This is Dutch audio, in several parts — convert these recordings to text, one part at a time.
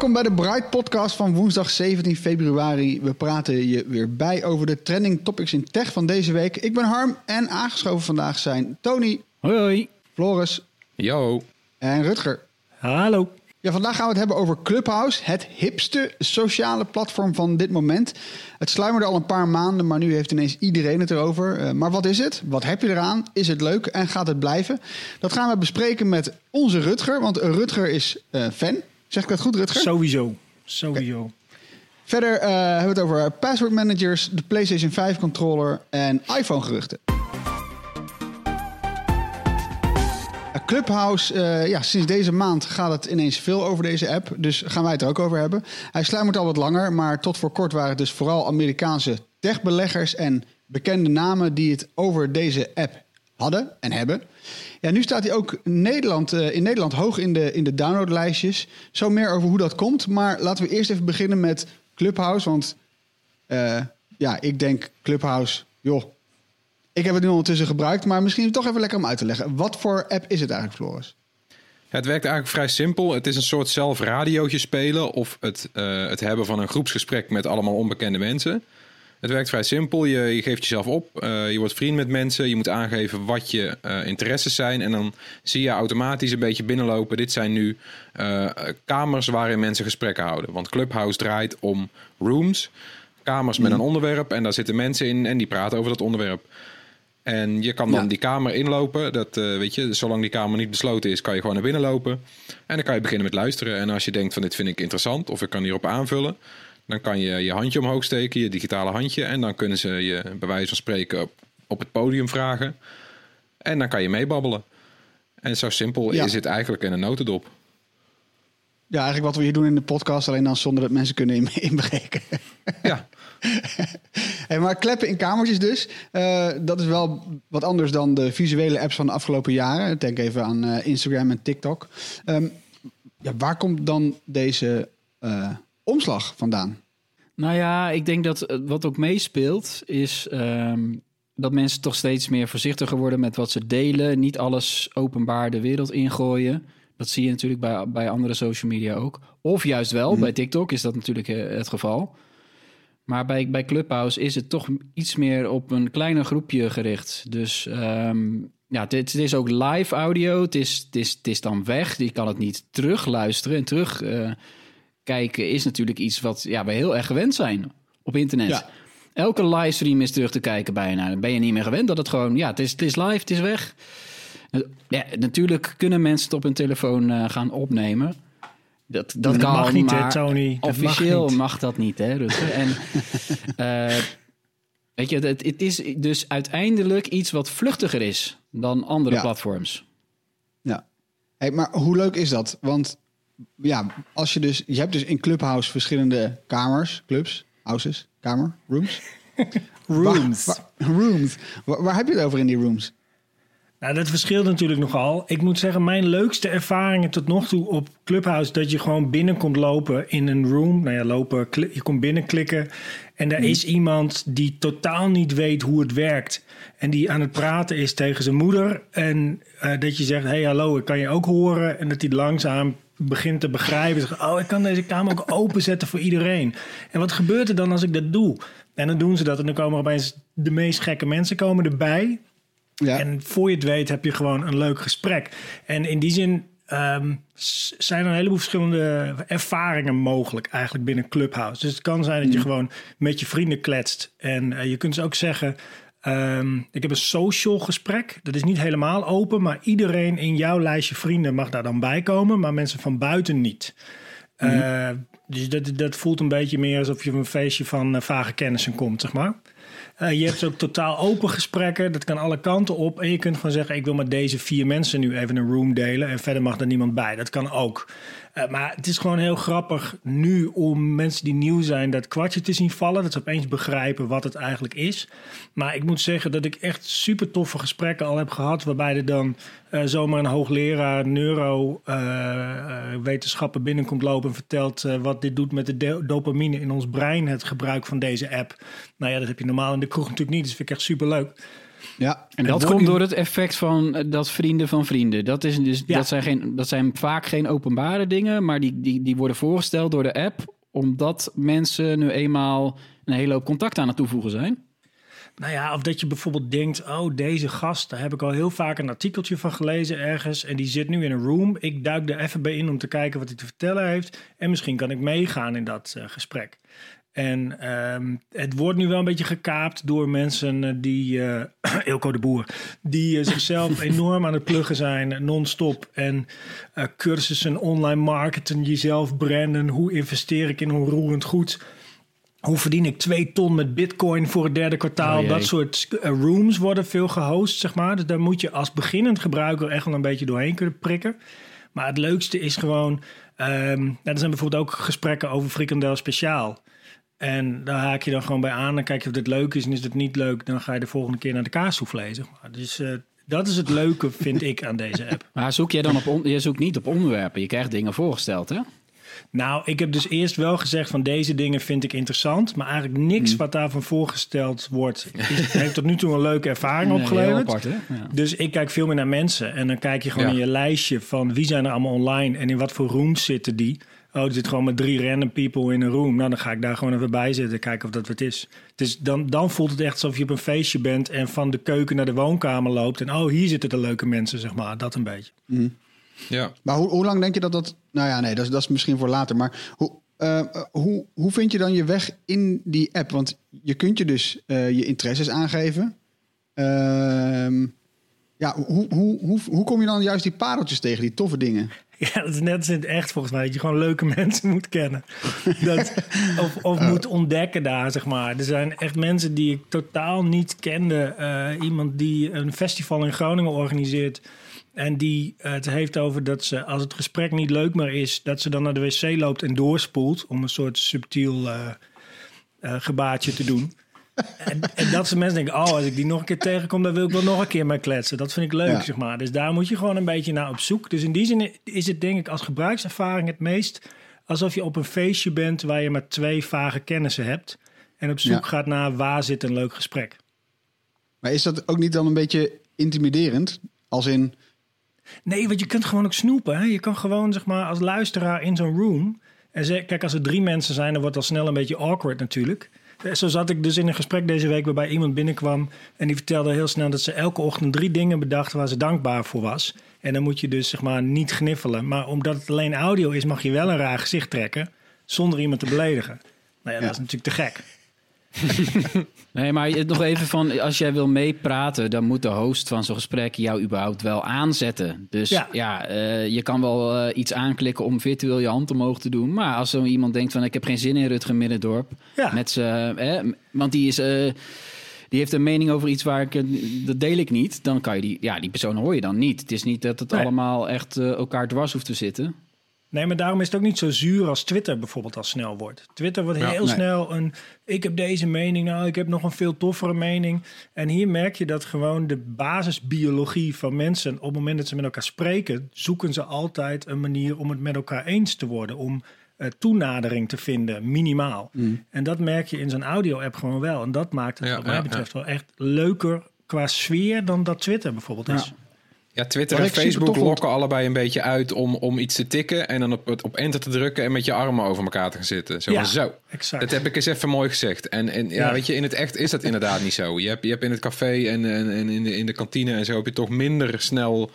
Welkom bij de Bright Podcast van woensdag 17 februari. We praten je weer bij over de trending topics in tech van deze week. Ik ben Harm en aangeschoven vandaag zijn Tony, Hoi, hoi. Floris Yo. en Rutger. Hallo. Ja, vandaag gaan we het hebben over Clubhouse, het hipste sociale platform van dit moment. Het sluimerde al een paar maanden, maar nu heeft ineens iedereen het erover. Eh, maar wat is het? Wat heb je eraan? Is het leuk en gaat het blijven? Dat gaan we bespreken met onze Rutger, want Rutger is eh, fan. Zeg ik dat goed, Rutger? Sowieso. Sowieso. Verder eh, hebben we het over password managers, de PlayStation 5 controller en iPhone geruchten. Clubhouse, eh, ja, sinds deze maand gaat het ineens veel over deze app. Dus gaan wij het er ook over hebben. Hij sluimert al wat langer, maar tot voor kort waren het dus vooral Amerikaanse techbeleggers en bekende namen die het over deze app hadden en hebben. Ja, nu staat hij ook Nederland, eh, in Nederland hoog in de, in de downloadlijstjes. Zo meer over hoe dat komt. Maar laten we eerst even beginnen met Clubhouse. Want eh, ja, ik denk Clubhouse, joh. Ik heb het nu ondertussen gebruikt, maar misschien toch even lekker om uit te leggen. Wat voor app is het eigenlijk, Floris? Het werkt eigenlijk vrij simpel. Het is een soort zelf radiootje spelen of het, eh, het hebben van een groepsgesprek met allemaal onbekende mensen. Het werkt vrij simpel. Je, je geeft jezelf op, eh, je wordt vriend met mensen, je moet aangeven wat je eh, interesses zijn. En dan zie je automatisch een beetje binnenlopen. Dit zijn nu eh, kamers waarin mensen gesprekken houden. Want Clubhouse draait om rooms, kamers met een onderwerp. En daar zitten mensen in en die praten over dat onderwerp. En je kan dan Ja. die kamer inlopen. Dat, weet je, zolang die kamer niet besloten is, kan je gewoon naar binnen lopen. En dan kan je beginnen met luisteren. En als je denkt van dit vind ik interessant of ik kan hierop aanvullen, dan kan je je handje omhoog steken, je digitale handje. En dan kunnen ze je bij wijze van spreken op, op het podium vragen. En dan kan je meebabbelen. En zo simpel Ja. is het eigenlijk in een notendop. Ja, eigenlijk wat we hier doen in de podcast, alleen dan zonder dat mensen kunnen in- inbreken. Ja, Hey, maar kleppen in kamertjes dus. Eh, dat is wel wat anders dan de visuele apps van de afgelopen jaren. Denk even aan eh, Instagram en TikTok. Ehm, ja, waar komt dan deze eh, omslag vandaan? Nou ja, ik denk dat eh, wat ook meespeelt is ehm, dat mensen toch steeds meer voorzichtiger worden met wat ze delen. Niet alles openbaar de wereld ingooien. Dat zie je natuurlijk bij, bij andere social media ook. Of juist wel, bij TikTok is dat natuurlijk eh, het geval. Maar bij, bij Clubhouse is het toch iets meer op een kleiner groepje gericht. Dus ehm, ja, het, het is ook live audio. Het is, het, is, het is dan weg. Je kan het niet terugluisteren en terug eh, kijken. Is natuurlijk iets wat ja, we heel erg gewend zijn op internet. Ja. Elke livestream is terug te kijken bijna. Dan ben je niet meer gewend dat het gewoon... Ja, het is, het is live, het is weg. Ja, natuurlijk kunnen mensen het op hun telefoon eh, gaan opnemen. Dat, dat, Dat kan, mag niet, hè, Tony? Dat officieel mag, dat niet, hè, Rutger? En, eh, weet je, het, het is dus uiteindelijk iets wat vluchtiger is dan andere Ja. platforms. Ja. Hey, maar hoe leuk is dat? Want ja, als je dus, je hebt dus in Clubhouse verschillende kamers, clubs, houses, kamer, rooms. Rooms. Waar, waar- rooms. Waar, waar heb je het over in die rooms? Nou, dat verschilt natuurlijk nogal. Ik moet zeggen, mijn leukste ervaringen tot nog toe op Clubhouse... dat je gewoon binnen komt lopen in een room. Nou ja, lopen, je komt binnenklikken... en daar is iemand die totaal niet weet hoe het werkt... en die aan het praten is tegen zijn moeder... en eh, dat je zegt, hey, hallo, ik kan je ook horen... en dat hij langzaam begint te begrijpen. Zegt, oh, ik kan deze kamer ook openzetten voor iedereen. En wat gebeurt er dan als ik dat doe? En dan doen ze dat en dan komen er opeens de meest gekke mensen komen erbij... Ja. En voor je het weet heb je gewoon een leuk gesprek. En in die zin ehm, zijn er een heleboel verschillende ervaringen mogelijk eigenlijk binnen Clubhouse. Dus het kan zijn dat je gewoon met je vrienden kletst. En eh, je kunt dus ook zeggen, ehm, ik heb een social gesprek. Dat is niet helemaal open, maar iedereen in jouw lijstje vrienden mag daar dan bij komen, maar mensen van buiten niet. Eh, dus dat, dat voelt een beetje meer alsof je op een feestje van eh, vage kennissen komt, zeg maar. Eh, je hebt ook totaal open gesprekken. Dat kan alle kanten op. En je kunt gewoon zeggen: Ik wil met deze vier mensen nu even een room delen. En verder mag er niemand bij. Dat kan ook. Eh, maar het is gewoon heel grappig nu om mensen die nieuw zijn dat kwartje te zien vallen. Dat ze opeens begrijpen wat het eigenlijk is. Maar ik moet zeggen dat ik echt super toffe gesprekken al heb gehad. Waarbij er dan eh, zomaar een hoogleraar neurowetenschappen binnenkomt lopen. En vertelt eh, wat dit doet met de do- dopamine in ons brein. Het gebruik van deze app. Nou ja, dat heb je normaal in de kroeg natuurlijk niet. Dus vind ik echt super leuk. Ja. En dat komt door het effect van eh, dat vrienden van vrienden. Dat, is dus, Ja. dat, zijn geen, dat zijn vaak geen openbare dingen, maar die, die, die worden voorgesteld door de app, omdat mensen nu eenmaal een hele hoop contact aan het toevoegen zijn. Nou ja, of dat je bijvoorbeeld denkt: oh, deze gast, daar heb ik al heel vaak een artikeltje van gelezen ergens. En die zit nu in een room. Ik duik er even bij in om te kijken wat hij te vertellen heeft. En misschien kan ik meegaan in dat eh, gesprek. En ehm, het wordt nu wel een beetje gekaapt door mensen eh, die, Ilko de Boer, die eh, zichzelf enorm aan het pluggen zijn, non-stop. En cursussen, online marketing, jezelf branden. Hoe investeer ik in onroerend goed? Hoe verdien ik twee ton met bitcoin voor het derde kwartaal? Oh dat soort rooms worden veel gehost, zeg maar. Dus daar moet je als beginnend gebruiker echt wel een beetje doorheen kunnen prikken. Maar het leukste is gewoon... ehm, nou, er zijn bijvoorbeeld ook gesprekken over frikandel speciaal. En daar haak je dan gewoon bij aan. Dan kijk je of dit leuk is. En is het niet leuk, dan ga je de volgende keer naar de kaassoufflé, zeg maar. Dus eh, dat is het leuke, vind ik, aan deze app. Maar zoek jij dan op, on- je zoekt niet op onderwerpen, je krijgt dingen voorgesteld, hè? Nou, ik heb dus eerst wel gezegd van deze dingen vind ik interessant. Maar eigenlijk niks wat daarvan voorgesteld wordt, is, heeft tot nu toe een leuke ervaring Nee, opgeleverd. apart, hè? Ja. Dus ik kijk veel meer naar mensen. En dan kijk je gewoon Ja. in je lijstje van wie zijn er allemaal online en in wat voor rooms zitten die. Oh, er zit gewoon met drie random people in een room. Nou, dan ga ik daar gewoon even bij zitten, kijken of dat wat is. Dus dan, dan voelt het echt alsof je op een feestje bent en van de keuken naar de woonkamer loopt. En oh, hier zitten de leuke mensen, zeg maar. Dat een beetje. Ja. Maar hoe, hoe lang denk je dat dat... Nou ja, nee, dat is, dat is misschien voor later. Maar hoe, eh, hoe, hoe vind je dan je weg in die app? Want je kunt je dus eh, je interesses aangeven. Ehm, ja, hoe, hoe, hoe, hoe kom je dan juist die pareltjes tegen, die toffe dingen? Ja, dat is net als in het echt volgens mij. Dat je gewoon leuke mensen moet kennen. Dat, of of moet ontdekken daar, zeg maar. Er zijn echt mensen die ik totaal niet kende. Eh, iemand die een festival in Groningen organiseert. En die het heeft over dat ze, als het gesprek niet leuk meer is... dat ze dan naar de wc loopt en doorspoelt... om een soort subtiel eh eh, gebaartje te doen. En, en dat soort mensen denken, oh, als ik die nog een keer tegenkom, dan wil ik wel nog een keer mee kletsen. Dat vind ik leuk, Ja. zeg maar. Dus daar moet je gewoon een beetje naar op zoek. Dus in die zin is het denk ik als gebruikservaring het meest alsof je op een feestje bent waar je maar twee vage kennissen hebt. En op zoek Ja. gaat naar waar zit een leuk gesprek. Maar is dat ook niet dan een beetje intimiderend? Als in, Nee, want je kunt gewoon ook snoepen. Hè? Je kan gewoon, zeg maar, als luisteraar in zo'n room. En ze, kijk, als er drie mensen zijn, dan wordt dat snel een beetje awkward natuurlijk. Eh, Zo zat ik dus in een gesprek deze week waarbij iemand binnenkwam. En die vertelde heel snel dat ze elke ochtend drie dingen bedacht waar ze dankbaar voor was. En dan moet je dus, zeg maar, niet gniffelen. Maar omdat het alleen audio is, mag je wel een raar gezicht trekken. Zonder iemand te beledigen. Nou ja, Ja. dat is natuurlijk te gek. Nee, maar nog even van, als jij wil meepraten, dan moet de host van zo'n gesprek jou überhaupt wel aanzetten. Dus ja, Ja. eh, je kan wel eh, iets aanklikken om virtueel je hand omhoog te doen. Maar als zo iemand denkt van, ik heb geen zin in Rutger Middendorp, Ja. met z'n, eh, want die is... eh, die heeft een mening over iets waar ik, dat deel ik niet. Dan kan je die, ja, die persoon hoor je dan niet. Het is niet dat het Nee. allemaal echt elkaar dwars hoeft te zitten. Nee, maar daarom is het ook niet zo zuur als Twitter bijvoorbeeld al snel wordt. Twitter wordt Ja, heel nee. snel een... Ik heb deze mening, nou, ik heb nog een veel toffere mening. En hier merk je dat gewoon de basisbiologie van mensen... op het moment dat ze met elkaar spreken... zoeken ze altijd een manier om het met elkaar eens te worden. Om eh, toenadering te vinden, minimaal. En dat merk je in zo'n audio-app gewoon wel. En dat maakt het Ja, wat mij ja, betreft wel echt leuker qua sfeer... dan dat Twitter bijvoorbeeld is. Ja, Twitter en Facebook lokken allebei een beetje uit om, om iets te tikken en dan op, op enter te drukken en met je armen over elkaar te gaan zitten. Zo, Ja, zo. exact. Dat heb ik eens even mooi gezegd. En, en ja, Ja. weet je, in het echt is dat inderdaad niet zo. Je hebt, je hebt in het café en, en, en in, de, in de kantine en zo heb je toch minder snel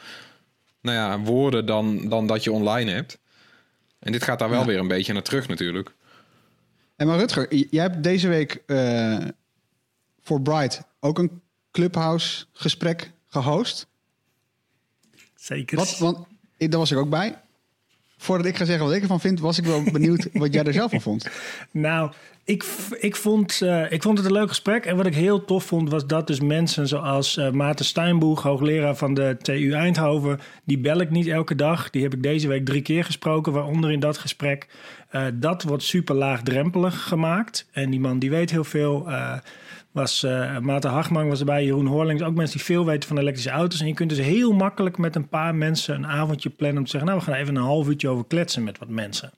nou ja, woorden dan, dan dat je online hebt. En dit gaat daar wel Ja. weer een beetje naar terug natuurlijk. En maar Rutger, jij hebt deze week eh, voor Bright ook een Clubhouse gesprek gehost. Zeker. Wat, want ik, daar was ik ook bij. Voordat ik ga zeggen wat ik ervan vind, was ik wel benieuwd wat jij er zelf van vond. Nou, ik, ik, vond, eh, ik vond het een leuk gesprek. En wat ik heel tof vond, was dat dus mensen zoals eh Maarten Steinboeg, hoogleraar van de TU Eindhoven, die bel ik niet elke dag. Die heb ik deze week drie keer gesproken, waaronder in dat gesprek. Eh, dat wordt super laagdrempelig gemaakt. En die man die weet heel veel. Was eh Maarten Hagman was erbij, Jeroen Horlings. Ook mensen die veel weten van elektrische auto's. En je kunt dus heel makkelijk met een paar mensen een avondje plannen... om te zeggen, nou, we gaan even een half uurtje over kletsen met wat mensen.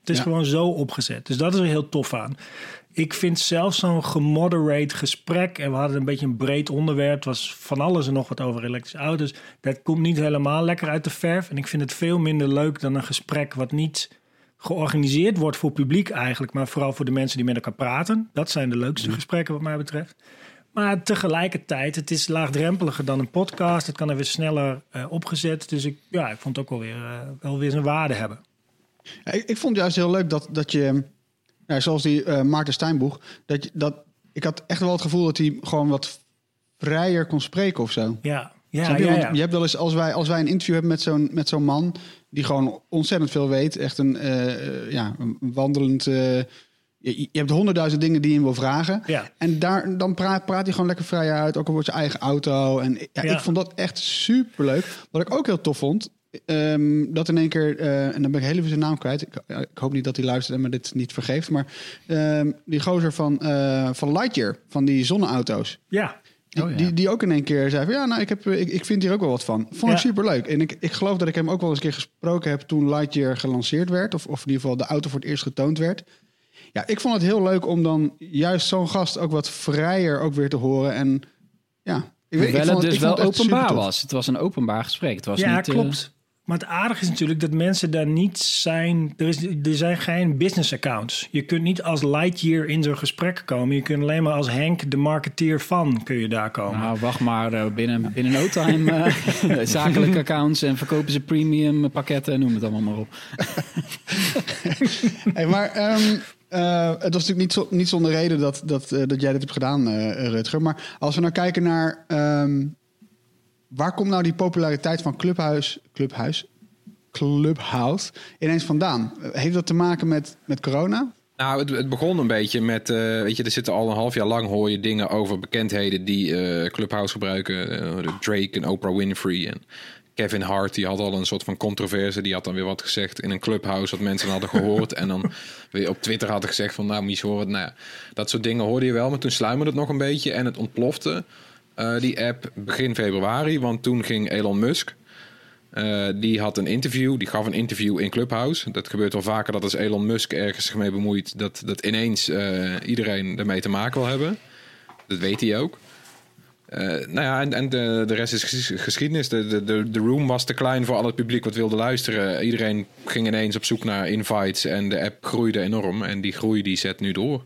Het is Ja. gewoon zo opgezet. Dus dat is er heel tof aan. Ik vind zelfs zo'n gemoderate gesprek... en we hadden een beetje een breed onderwerp... het was van alles en nog wat over elektrische auto's... dat komt niet helemaal lekker uit de verf. En ik vind het veel minder leuk dan een gesprek... wat niet georganiseerd wordt voor publiek eigenlijk... maar vooral voor de mensen die met elkaar praten. Dat zijn de leukste gesprekken wat mij betreft. Maar tegelijkertijd, het is laagdrempeliger dan een podcast. Het kan even sneller eh, opgezet. Dus ik, ja, ik vond het ook wel weer, eh, wel weer zijn waarde hebben. Ja, Ik, ik vond juist heel leuk dat, dat je, ja, zoals die eh, Maarten Steinboeg, dat, je, dat ik had echt wel het gevoel dat hij gewoon wat vrijer kon spreken of zo. Ja, ja, je? ja. je hebt wel eens, als wij, als wij een interview hebben met zo'n, met zo'n man die gewoon ontzettend veel weet, echt een, eh, eh, ja, een wandelend. eh, je, je hebt honderdduizend dingen die je hem wil vragen. Ja. En daar, dan praat, praat hij gewoon lekker vrij uit, ook al wordt zijn eigen auto. En ja, Ja. ik vond dat echt superleuk. Wat ik ook heel tof vond, ehm, dat in één keer, en dan ben ik heel even zijn naam kwijt. Ik, hoop niet dat hij luistert en me dit niet vergeeft. Maar ehm, die gozer van, van Lightyear, van die zonneauto's. ja. Die, Oh, ja. die, die ook in één keer zei van ja, nou, ik, heb, ik, ik vind hier ook wel wat van. Vond Ja. ik super leuk. En ik, ik geloof dat ik hem ook wel eens een keer gesproken heb toen Lightyear gelanceerd werd. Of, of in ieder geval de auto voor het eerst getoond werd. Ja, ik vond het heel leuk om dan juist zo'n gast ook wat vrijer ook weer te horen. En ja, ik, weet- ik Terwijl vond het dus ik wel vond het echt openbaar was. Het was een openbaar gesprek. Het was ja, niet, eh, klopt. Maar het aardige is natuurlijk dat mensen daar niet zijn. Er, is, er zijn geen business accounts. Je kunt niet als Lightyear in zo'n gesprek komen. Je kunt alleen maar als Henk, de marketeer van, kun je daar komen. Nou, wacht maar. eh, binnen, binnen no time eh, zakelijke accounts en verkopen ze premium pakketten. Noem het allemaal maar op. Hey, maar ehm, eh, het was natuurlijk niet, zo, niet zonder reden dat, dat, dat jij dit hebt gedaan, eh, Rutger. Maar als we nou kijken naar... ehm, waar komt nou die populariteit van Clubhuis... Clubhuis? Clubhouse ineens vandaan? Heeft dat te maken met, met corona? Nou, het, het begon een beetje met, eh, weet je, er zitten al een half jaar lang hoor je dingen over bekendheden die eh, Clubhouse gebruiken. Eh, Drake en Oprah Winfrey en Kevin Hart, die had al een soort van controverse. Die had dan weer wat gezegd in een Clubhouse wat mensen hadden gehoord. en dan weer op Twitter hadden gezegd van, nou, Mies horen. Nou ja, dat soort dingen hoorde je wel, maar toen sluimerde het nog een beetje en het ontplofte. Eh, die app begin februari, want toen ging Elon Musk, eh, die had een interview, die gaf een interview in Clubhouse. Dat gebeurt wel vaker dat als Elon Musk ergens zich mee bemoeit, dat, dat ineens eh, iedereen ermee te maken wil hebben. Dat weet hij ook. Nou ja, en, en de, de rest is ges- geschiedenis. De, de, de, de room was te klein voor al het publiek wat wilde luisteren. Iedereen ging ineens op zoek naar invites en de app groeide enorm. En die groei die zet nu door.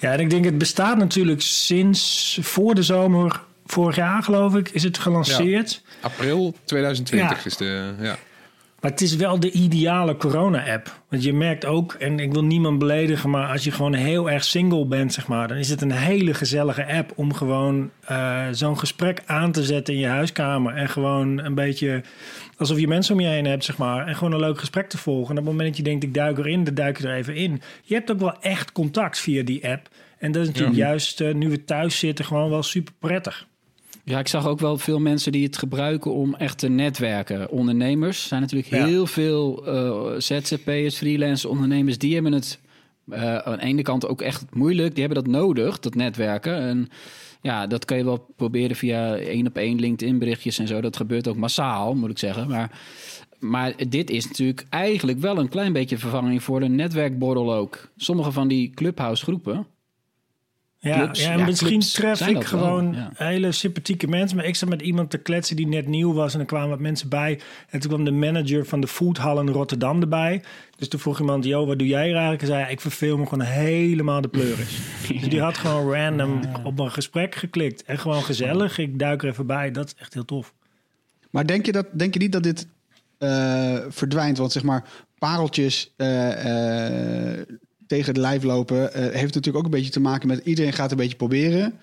Ja, en ik denk het bestaat natuurlijk sinds voor de zomer vorig jaar, geloof ik, is het gelanceerd. April 2020 Ja. is de... Ja. Maar het is wel de ideale corona-app. Want je merkt ook, en ik wil niemand beledigen, maar als je gewoon heel erg single bent, zeg maar, dan is het een hele gezellige app om gewoon eh, zo'n gesprek aan te zetten in je huiskamer. En gewoon een beetje alsof je mensen om je heen hebt, zeg maar. En gewoon een leuk gesprek te volgen. En op het moment dat je denkt, ik duik erin, dan duik je er even in. Je hebt ook wel echt contact via die app. En dat is natuurlijk juist, eh, nu we thuis zitten, gewoon wel super prettig. Ja, ik zag ook wel veel mensen die het gebruiken om echt te netwerken. Ondernemers zijn natuurlijk Ja. heel veel eh, ZZP'ers, freelance ondernemers. Die hebben het eh, aan de ene kant ook echt moeilijk. Die hebben dat nodig, dat netwerken. En ja, dat kan je wel proberen via één op één LinkedIn berichtjes en zo. Dat gebeurt ook massaal, moet ik zeggen. Maar, maar dit is natuurlijk eigenlijk wel een klein beetje vervanging voor een netwerkborrel ook. Sommige van die clubhouse groepen. Ja, Clubs, ja, en ja, misschien tref ik gewoon ja. hele sympathieke mensen. Maar ik zat met iemand te kletsen die net nieuw was. En er kwamen wat mensen bij. En toen kwam de manager van de foodhal in Rotterdam erbij. Dus toen vroeg iemand, joh, wat doe jij eigenlijk? En zei, ik verveel me gewoon helemaal de pleuris. dus die had gewoon random op een gesprek geklikt. En gewoon gezellig, ik duik er even bij. Dat is echt heel tof. Maar denk je, dat, denk je niet dat dit eh, verdwijnt? Want zeg maar, pareltjes eh, eh, tegen het lijf lopen... eh, heeft natuurlijk ook een beetje te maken met... iedereen gaat een beetje proberen.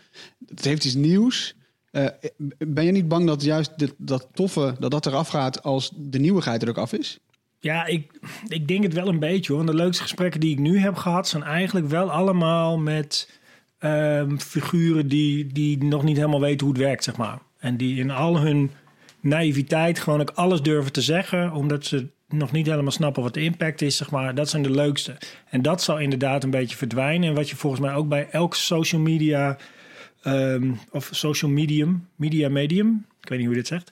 Het heeft iets nieuws. Eh, ben je niet bang dat juist dit, dat toffe, dat dat eraf gaat... als de nieuwigheid er ook af is? Ja, ik, ik denk het wel een beetje hoor. De leukste gesprekken die ik nu heb gehad zijn eigenlijk wel allemaal met ehm, figuren die, die nog niet helemaal weten hoe het werkt, zeg maar. En die in al hun naïviteit gewoon ook alles durven te zeggen, omdat ze nog niet helemaal snappen wat de impact is, zeg maar. Dat zijn de leukste. En dat zal inderdaad een beetje verdwijnen. En wat je volgens mij ook bij elk social media ehm, of social medium, media medium, ik weet niet hoe je dit zegt,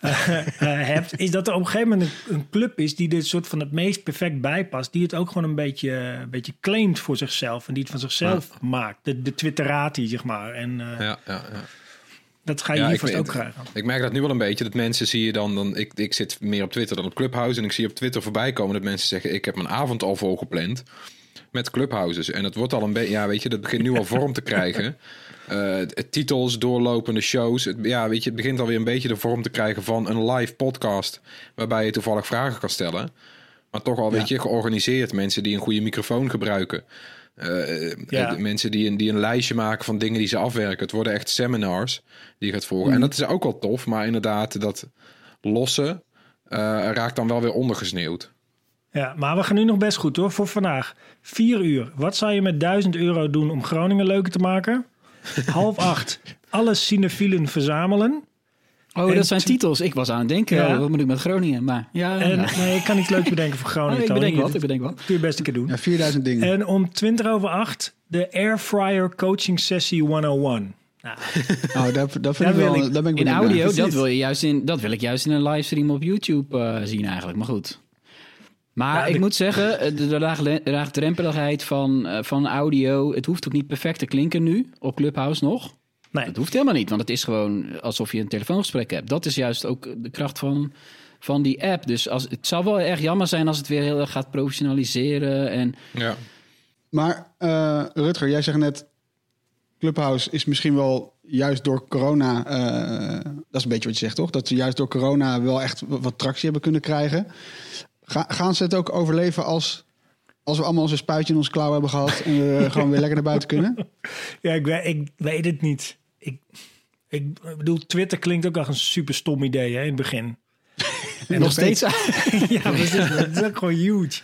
eh, hebt, is dat er op een gegeven moment een, een club is die dit soort van het meest perfect bijpast, die het ook gewoon een beetje, een beetje claimt voor zichzelf en die het van zichzelf maakt. De, de Twitterati, zeg maar. En eh, Ja, ja, ja. Dat ga je Ja, hier vast ook krijgen. Ik merk dat nu wel een beetje. Dat mensen zie je dan... dan ik, ik zit meer op Twitter dan op Clubhouse. En ik zie op Twitter voorbij komen dat mensen zeggen... ik heb mijn avond al volgepland met Clubhouses. En het wordt al een beetje... Ja, weet je, dat begint nu al vorm te krijgen. Het- titels, doorlopende shows. Het, ja, weet je, het begint alweer een beetje de vorm te krijgen van een live podcast... waarbij je toevallig vragen kan stellen. Maar toch al, weet je, georganiseerd. Mensen die een goede microfoon gebruiken. Eh, Ja. mensen die een, die een lijstje maken van dingen die ze afwerken. Het worden echt seminars die je gaat volgen. En dat is ook wel tof, maar inderdaad, dat lossen eh, raakt dan wel weer ondergesneeuwd. Ja, maar we gaan nu nog best goed hoor, voor vandaag. Vier uur. Wat zou je met 1000 euro doen om Groningen leuker te maken? Half acht. Alle cinefielen verzamelen. Oh, En dat zijn titels. Ik was aan het denken, Ja. oh, wat moet ik met Groningen? Maar ja, En nee, ik kan iets leuks bedenken voor Oh, Groningen. ik Tony. bedenk wat, Dat ik bedenk wat. Kun je best een keer doen. Ja, 4000 dingen. En om 20 over 8 de Airfryer Coaching Sessie 101. Nou, Oh, daar, daar, vind ik wel, ik- daar ben ik In benieuwd naar. audio, dat wil, je juist in, dat wil ik juist in een livestream op YouTube eh, zien eigenlijk. Maar goed. Maar Ja, ik de- moet zeggen, eh, de, de laag- laagdrempeligheid van, eh, van audio... het hoeft ook niet perfect te klinken nu op Clubhouse nog. Nee. Dat hoeft helemaal niet, want het is gewoon alsof je een telefoongesprek hebt. Dat is juist ook de kracht van, van die app. Dus als, het zou wel erg jammer zijn als het weer heel erg gaat professionaliseren. En Ja. Maar eh, Rutger, jij zegt net... Clubhouse is misschien wel juist door corona... eh, dat is een beetje wat je zegt, toch? Dat ze juist door corona wel echt wat wat tractie hebben kunnen krijgen. Ga, gaan ze het ook overleven als, als we allemaal onze spuitje in ons klauw hebben gehad... en we gewoon weer lekker naar buiten kunnen? Ja, ik weet, ik weet het niet. Ik, ik bedoel, Twitter klinkt ook als een super stom idee hè, in het begin. En nog steeds. ja, precies. Dat is ook gewoon huge.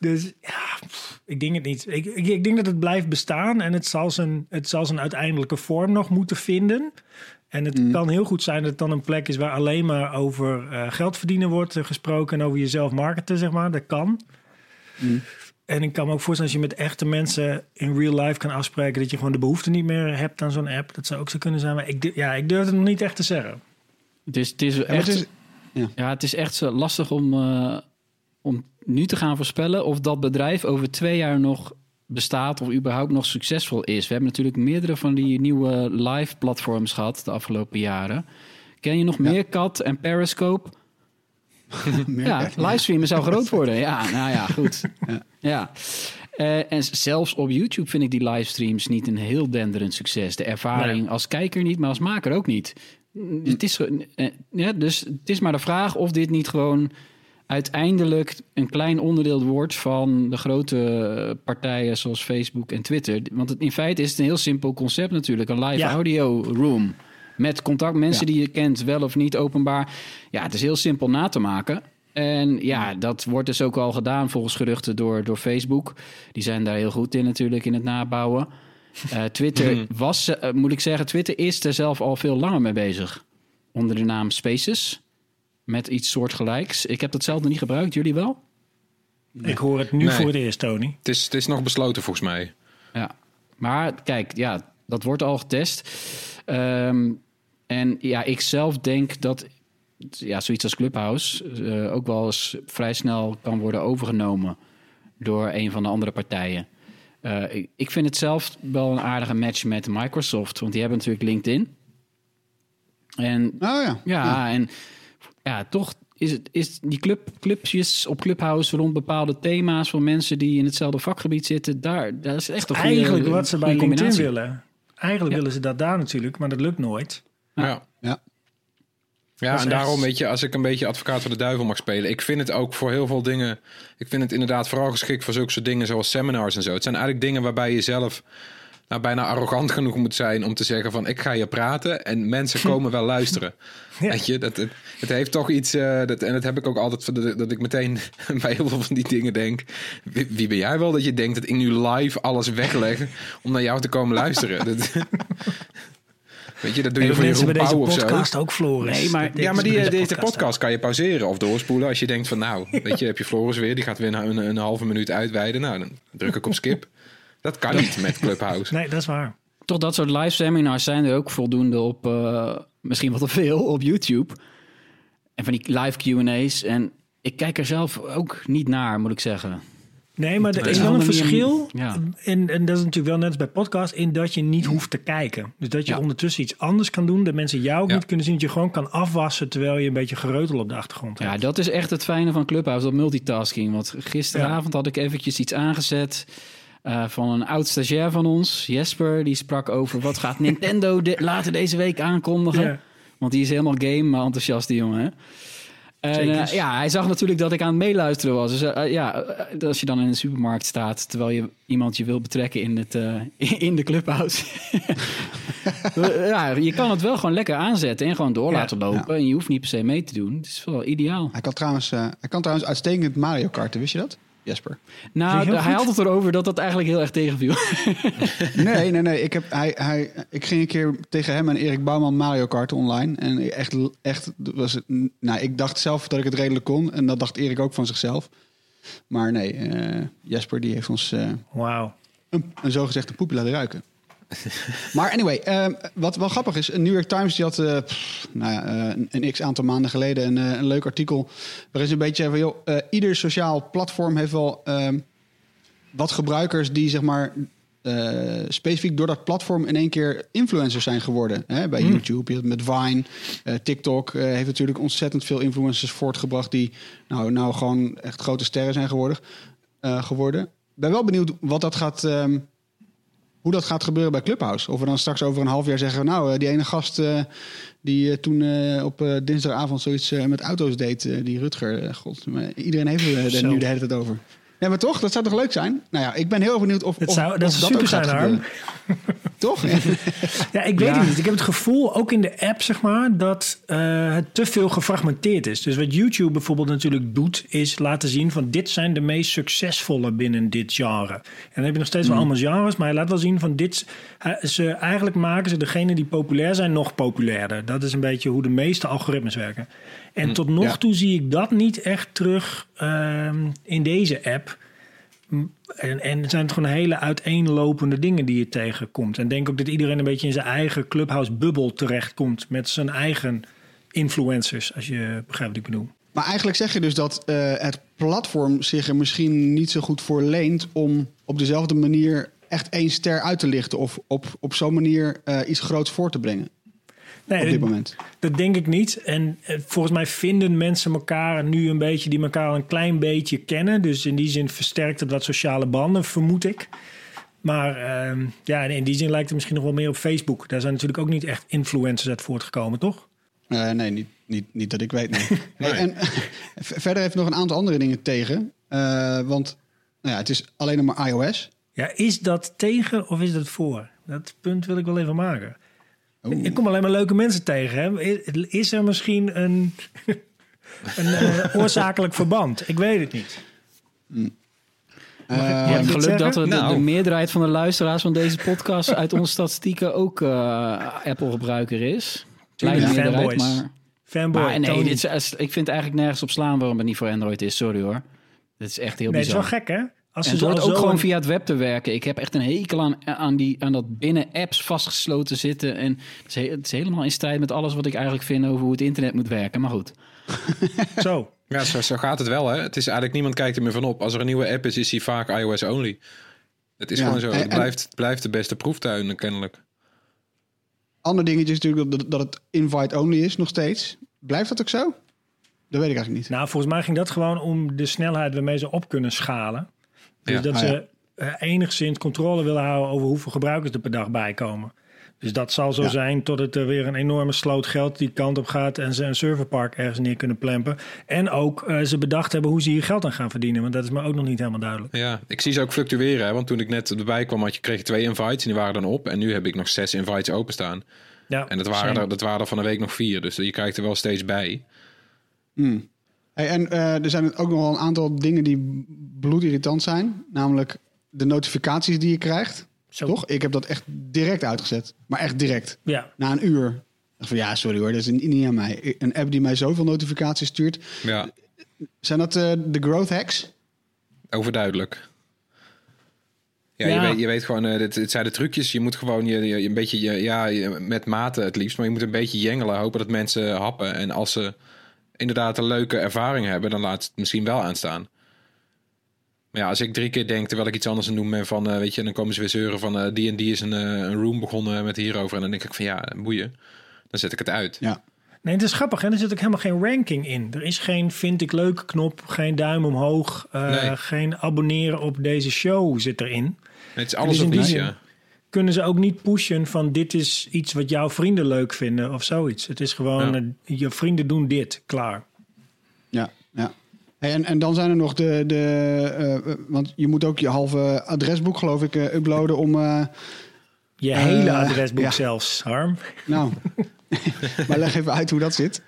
Dus ja, pff, ik denk het niet. Ik, ik, ik denk dat het blijft bestaan en het zal, zijn, het zal zijn uiteindelijke vorm nog moeten vinden. En het kan heel goed zijn dat het dan een plek is waar alleen maar over eh, geld verdienen wordt eh, gesproken en over jezelf marketen, zeg maar. Dat kan. En ik kan me ook voorstellen als je met echte mensen in real life kan afspreken dat je gewoon de behoefte niet meer hebt aan zo'n app. Dat zou ook zo kunnen zijn. Maar ik, ja, ik durf het nog niet echt te zeggen. Het is, het is echt, het is- ja. ja. het is echt zo lastig om, eh, om nu te gaan voorspellen of dat bedrijf over twee jaar nog bestaat of überhaupt nog succesvol is. We hebben natuurlijk meerdere van die nieuwe live platforms gehad de afgelopen jaren. Ken je nog meer Cat en Periscope? Ja, livestreamen zou groot worden. Ja, nou ja, goed. Ja. Eh, en zelfs op YouTube vind ik die livestreams niet een heel denderend succes. De ervaring als kijker niet, maar als maker ook niet. Het is, eh, ja, dus het is maar de vraag of dit niet gewoon uiteindelijk een klein onderdeel wordt van de grote partijen zoals Facebook en Twitter. Want het, in feite is het een heel simpel concept natuurlijk. Een live Ja. audio room. Met contact, mensen die je kent, wel of niet openbaar. Ja, het is heel simpel na te maken. En ja, dat wordt dus ook al gedaan volgens geruchten door, door Facebook. Die zijn daar heel goed in natuurlijk, in het nabouwen. Eh, Twitter was, eh, moet ik zeggen, Twitter is er zelf al veel langer mee bezig. Onder de naam Spaces. Met iets soortgelijks. Ik heb dat zelf nog niet gebruikt, jullie wel? Ik hoor het nu Nee. voor het eerst, Tony. Het, is, het is nog besloten volgens mij. Ja, maar kijk, ja, dat wordt al getest. Ehm, en ja, ik zelf denk dat ja, zoiets als Clubhouse eh, ook wel eens vrij snel kan worden overgenomen door een van de andere partijen. Eh, ik, ik vind het zelf wel een aardige match met Microsoft, want die hebben natuurlijk LinkedIn. En Oh ja. ja, en ja, toch is, het, is die club, clubjes op Clubhouse rond bepaalde thema's van mensen die in hetzelfde vakgebied zitten, daar, daar is echt een goede Eigenlijk wat ze bij LinkedIn willen. Eigenlijk Ja. willen ze dat daar natuurlijk, maar dat lukt nooit. Ja. ja. Ja, en daarom weet je, als ik een beetje advocaat van de duivel mag spelen. Ik vind het ook voor heel veel dingen. Ik vind het inderdaad vooral geschikt voor zulke soort dingen zoals seminars en zo. Het zijn eigenlijk dingen waarbij je zelf nou, bijna arrogant genoeg moet zijn om te zeggen van ik ga je praten en mensen komen wel luisteren. Ja. Weet je, dat, het, het heeft toch iets, eh, dat, en dat heb ik ook altijd, van de- dat ik meteen bij heel veel van die dingen denk. Wie, wie ben jij wel dat je denkt dat ik nu live alles wegleg om naar jou te komen luisteren? Dat, weet je, dat doe je voor Jeroen deze Pauw of zo. podcast ook, Floris. Nee, maar- Ja, maar die, bij deze podcast kan je pauzeren of doorspoelen als je denkt van nou, weet je, heb je Floris weer, die gaat weer een, een, halve minuut uitweiden. Nou, dan druk ik op skip. Dat kan niet met Clubhouse. Nee, dat is waar. Toch dat soort live seminars zijn er ook voldoende op, eh, misschien wat te veel, op YouTube. En van die live Q&A's. En ik kijk er zelf ook niet naar, moet ik zeggen. Nee, maar er is wel een verschil. ja. En, en dat is natuurlijk wel net als bij podcast, in dat je niet hoeft te kijken. Dus dat je Ja. ondertussen iets anders kan doen, dat mensen jou ook Ja. niet kunnen zien, dat je gewoon kan afwassen terwijl je een beetje gereutel op de achtergrond hebt. Ja, dat is echt het fijne van Clubhouse, dat multitasking. Want gisteravond had ik eventjes iets aangezet eh, van een oud stagiair van ons, Jesper. Die sprak over wat gaat Nintendo de- later deze week aankondigen. Want die is helemaal game enthousiast, die jongen. hè? En, eh, ja, hij zag natuurlijk dat ik aan het meeluisteren was. Dus eh, ja, als je dan in de supermarkt staat... terwijl je iemand je wil betrekken in, het, eh, in de clubhouse... ja, je kan het wel gewoon lekker aanzetten en gewoon door Ja. laten lopen. En je hoeft niet per se mee te doen. Het is wel ideaal. Hij kan trouwens, eh, hij kan trouwens uitstekend Mario karten, wist je dat? Jesper. Nou, hij goed? had het erover dat dat eigenlijk heel erg tegenviel. Nee, nee, nee. Ik, heb, hij, hij, ik ging een keer tegen hem en Erik Bouwman Mario Kart online. En echt, echt was het. Nou, ik dacht zelf dat ik het redelijk kon. En dat dacht Erik ook van zichzelf. Maar nee, eh, Jesper die heeft ons eh, Wauw. een, een zogezegd een poepje laten ruiken. maar anyway, ehm, wat wel grappig is, een New York Times die had eh, pff, nou ja, eh, een, x aantal maanden geleden een, eh, een leuk artikel. Waarin ze een beetje van, joh, ieder sociaal platform heeft wel ehm, wat gebruikers die zeg maar specifiek door dat platform in één keer influencers zijn geworden. Hè? Bij YouTube, je hebt met Vine, TikTok heeft natuurlijk ontzettend veel influencers voortgebracht die nou, nou gewoon echt grote sterren zijn geworden. geworden. Ik ben wel benieuwd wat dat gaat, ehm, hoe dat gaat gebeuren bij Clubhouse. Of we dan straks over een half jaar zeggen, nou, eh, die ene gast eh, die eh, toen op dinsdagavond zoiets met auto's deed, die Rutger, god, maar iedereen heeft er nu de hele tijd over. Ja, maar toch, dat zou toch leuk zijn? Nou ja, ik ben heel benieuwd of Dat of, zou- dat of zou super zijn, gebeuren. Toch? Ja, ik weet Ja. het niet. Ik heb het gevoel, ook in de app, zeg maar, dat eh, het te veel gefragmenteerd is. Dus wat YouTube bijvoorbeeld natuurlijk doet, is laten zien van dit zijn de meest succesvolle binnen dit genre. En dan heb je nog steeds wel allemaal genres, maar hij laat wel zien van dit. hij- ze, eigenlijk maken ze degene die populair zijn nog populairder. Dat is een beetje hoe de meeste algoritmes werken. En tot nog ja. toe zie ik dat niet echt terug ehm, in deze app. En, en het zijn gewoon hele uiteenlopende dingen die je tegenkomt. En denk ook dat iedereen een beetje in zijn eigen clubhouse-bubbel terechtkomt. Met zijn eigen influencers, als je begrijpt wat ik bedoel. Maar eigenlijk zeg je dus dat eh, het platform zich er misschien niet zo goed voor leent om op dezelfde manier echt één ster uit te lichten. Of op, op zo'n manier eh, iets groots voor te brengen Nee, op dit dat- moment. Dat denk ik niet. En eh, volgens mij vinden mensen elkaar nu een beetje die elkaar al een klein beetje kennen. Dus in die zin versterkt het wat sociale banden, vermoed ik. Maar ehm, ja, in die zin lijkt het misschien nog wel meer op Facebook. Daar zijn natuurlijk ook niet echt influencers uit voortgekomen, toch? Eh, nee, niet, niet, niet dat ik weet. Nee. Nee, en verder heeft nog een aantal andere dingen tegen. Eh, want nou ja, het is alleen nog maar iOS. Ja, is dat tegen of is dat voor? Dat punt wil ik wel even maken. Oeh. Ik kom alleen maar leuke mensen tegen. Hè? Is- Is er misschien een, een eh, oorzakelijk verband? Ik weet het niet. Eh, Je Mag hebt ik geluk dat we de, Nou. de meerderheid van de luisteraars van deze podcast uit onze statistieken ook eh, Apple-gebruiker is. Kleine meerderheid, fanboys. maar... Fanboy, maar nee, dit is, ik vind eigenlijk nergens op slaan waarom het niet voor Android is. Sorry hoor. Dit is echt heel nee, het is wel bizar. gek, hè? Als En ze het hoort ook zo gewoon een- via het web te werken. Ik heb echt een hekel aan, aan, die, aan dat binnen apps vastgesloten zitten. En het is, he- het is helemaal in strijd met alles wat ik eigenlijk vind over hoe het internet moet werken. Maar goed. Zo. Ja, zo, zo gaat het wel. Hè? Het is eigenlijk niemand kijkt er meer van op. Als er een nieuwe app is, is die vaak iOS only. Het is Ja, gewoon zo. Het en- blijft, het blijft de beste proeftuin kennelijk. Ander dingetje is natuurlijk dat, dat het invite-only is nog steeds. Blijft dat ook zo? Dat weet ik eigenlijk niet. Nou, volgens mij ging dat gewoon om de snelheid waarmee ze op kunnen schalen. Dus Ja. dat Ah, ze ja. eh, enigszins controle willen houden over hoeveel gebruikers er per dag bij komen. Dus dat zal zo Ja. zijn totdat er weer een enorme sloot geld die kant op gaat en ze een serverpark ergens neer kunnen plempen. En ook eh, ze bedacht hebben hoe ze hier geld aan gaan verdienen, want dat is me ook nog niet helemaal duidelijk. Ja, ik zie ze ook fluctueren. Hè? Want toen ik net erbij kwam, had je, kreeg je twee invites en die waren dan op. En nu heb ik nog zes invites openstaan. Ja, En dat waren, er, dat waren er van de week nog vier. Dus je krijgt er wel steeds bij. Hmm. Hey, en eh, er zijn ook nog wel een aantal dingen die bloedirritant zijn. Namelijk de notificaties die je krijgt. Zo. Toch? Ik heb dat echt direct uitgezet. Maar echt direct. Ja, Na een uur. Van, ja, sorry hoor, dat is niet aan mij. Een app die mij zoveel notificaties stuurt. Ja, Zijn dat eh, de growth hacks? overduidelijk. Ja, Ja. Je, weet, je weet gewoon, eh, dit, het zijn de trucjes. Je moet gewoon je, je, een beetje, je, ja, je- met mate het liefst, maar je moet een beetje jengelen. Hopen dat mensen happen. En als ze inderdaad een leuke ervaring hebben, dan laat het misschien wel aanstaan. Maar ja, als ik drie keer denk, terwijl ik iets anders aan het doen ben van, eh, weet je, dan komen ze weer zeuren van, eh, die en die is een, eh, een room begonnen met hierover. En dan denk ik van, ja, boeien. Dan zet ik het uit. Ja. nee, het is grappig. hè? Er zit ook helemaal geen ranking in. Er is geen vind ik leuk knop, geen duim omhoog, eh, Nee. geen abonneren op deze show zit erin. Het is alles die niets, zin- ja. Kunnen ze ook niet pushen van dit is iets wat jouw vrienden leuk vinden of zoiets. Het is gewoon, Ja. eh, je vrienden doen dit, klaar. Ja, ja. En, en dan zijn er nog de... de eh, eh, want je moet ook je halve adresboek, geloof ik, eh, uploaden om... eh, Je hele adresboek ja. zelfs, Harm. nou, maar leg even uit hoe dat zit.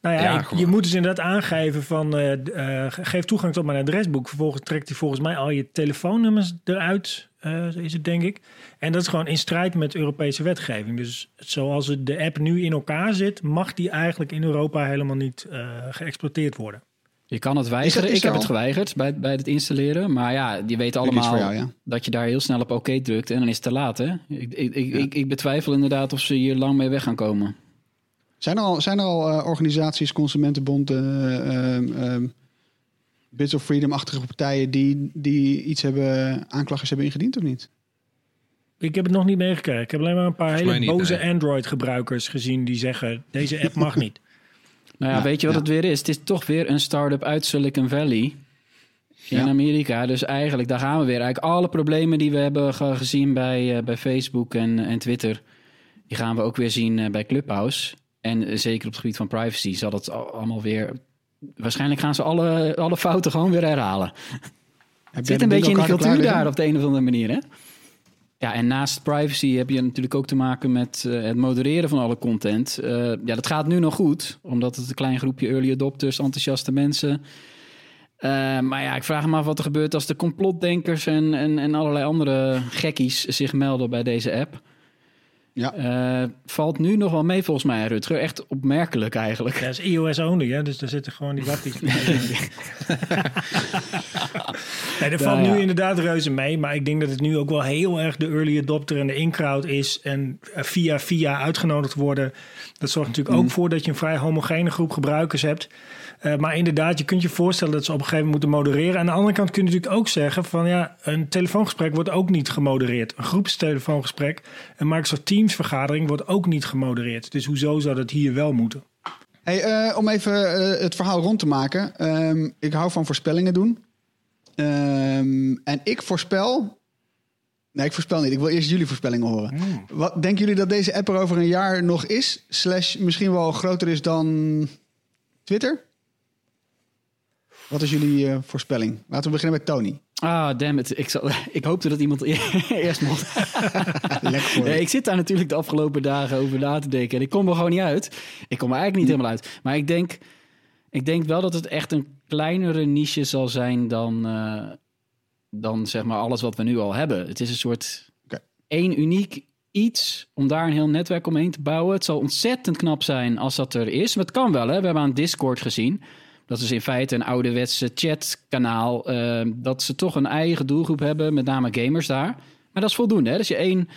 Nou ja, Ja, ik- gewoon. je moet dus inderdaad aangeven van eh, eh, geef toegang tot mijn adresboek. Vervolgens trekt hij volgens mij al je telefoonnummers eruit, eh, is het denk ik. En dat is gewoon in strijd met Europese wetgeving. Dus zoals het de app nu in elkaar zit, mag die eigenlijk in Europa helemaal niet eh, geëxploiteerd worden. Je kan het Is weigeren. dat- is ik heb het geweigerd bij, bij het installeren. Maar ja, je weet is allemaal voor jou, ja. dat je daar heel snel op oké drukt. En dan is het te laat, hè? Ik, ik, ik, ik, ik betwijfel inderdaad of ze hier lang mee weg gaan komen. Zijn er al, zijn er al eh, organisaties, Consumentenbond, ehm, Bits of Freedom-achtige partijen... Die, die iets hebben, aanklagers hebben ingediend of niet? Ik heb het nog niet meegekregen. Ik heb alleen maar een paar hele niet, boze nee. Android-gebruikers gezien die zeggen: deze app mag niet. Nou ja, Ja, weet je wat ja. het weer is? Het is toch weer een start-up uit Silicon Valley in Ja. Amerika. Dus eigenlijk, daar gaan we weer. Eigenlijk alle problemen die we hebben ge- gezien bij, eh, bij Facebook en, en Twitter... die gaan we ook weer zien eh, bij Clubhouse. En eh, zeker op het gebied van privacy zal het al- allemaal weer... Waarschijnlijk gaan ze alle, alle fouten gewoon weer herhalen. Het zit een beetje in de cultuur daar op de een of andere manier, hè? Ja, en naast privacy heb je natuurlijk ook te maken met eh, het modereren van alle content. Eh, ja, dat gaat nu nog goed, omdat het een klein groepje early adopters, enthousiaste mensen. Eh, maar ja, ik vraag me af wat er gebeurt als de complotdenkers en, en, en allerlei andere gekkies zich melden bij deze app. Ja. Eh, valt nu nog wel mee volgens mij, Rutger. Echt opmerkelijk eigenlijk. Dat is iOS only, hè? dus daar zitten gewoon die wappies. nee, er valt Nou ja. nu inderdaad reuze mee, maar ik denk dat het nu ook wel heel erg de early adopter en de in-crowd is. En eh, via via uitgenodigd worden. Dat zorgt natuurlijk ook voor dat je een vrij homogene groep gebruikers hebt. Eh, maar inderdaad, je kunt je voorstellen dat ze op een gegeven moment moeten modereren. Aan de andere kant kun je natuurlijk ook zeggen van ja, een telefoongesprek wordt ook niet gemodereerd. Een groepstelefoongesprek, een Microsoft Teams vergadering wordt ook niet gemodereerd. Dus hoezo zou dat hier wel moeten? Hey, eh, om even eh, het verhaal rond te maken. Ehm, ik hou van voorspellingen doen. Ehm, en ik voorspel... Nee, ik voorspel niet. Ik wil eerst jullie voorspellingen horen. Wat denken jullie dat deze app er over een jaar nog is? Slash misschien wel groter is dan Twitter? Wat is jullie eh, voorspelling? Laten we beginnen met Tony. Ah, damn it. Ik, zal, ik hoopte dat iemand eerst mocht. Lekker voor je. Nee, ik zit daar natuurlijk de afgelopen dagen over na te denken. En ik kom er gewoon niet uit. Ik kom er eigenlijk niet helemaal uit. Maar ik denk, ik denk wel dat het echt een kleinere niche zal zijn dan, eh, dan zeg maar alles wat we nu al hebben. Het is een soort één uniek iets om daar een heel netwerk omheen te bouwen. Het zal ontzettend knap zijn als dat er is. Maar het kan wel, hè. We hebben aan Discord gezien. Dat is in feite een ouderwetse chatkanaal. eh, dat ze toch een eigen doelgroep hebben, met name gamers daar. Maar dat is voldoende. Hè? Als je één,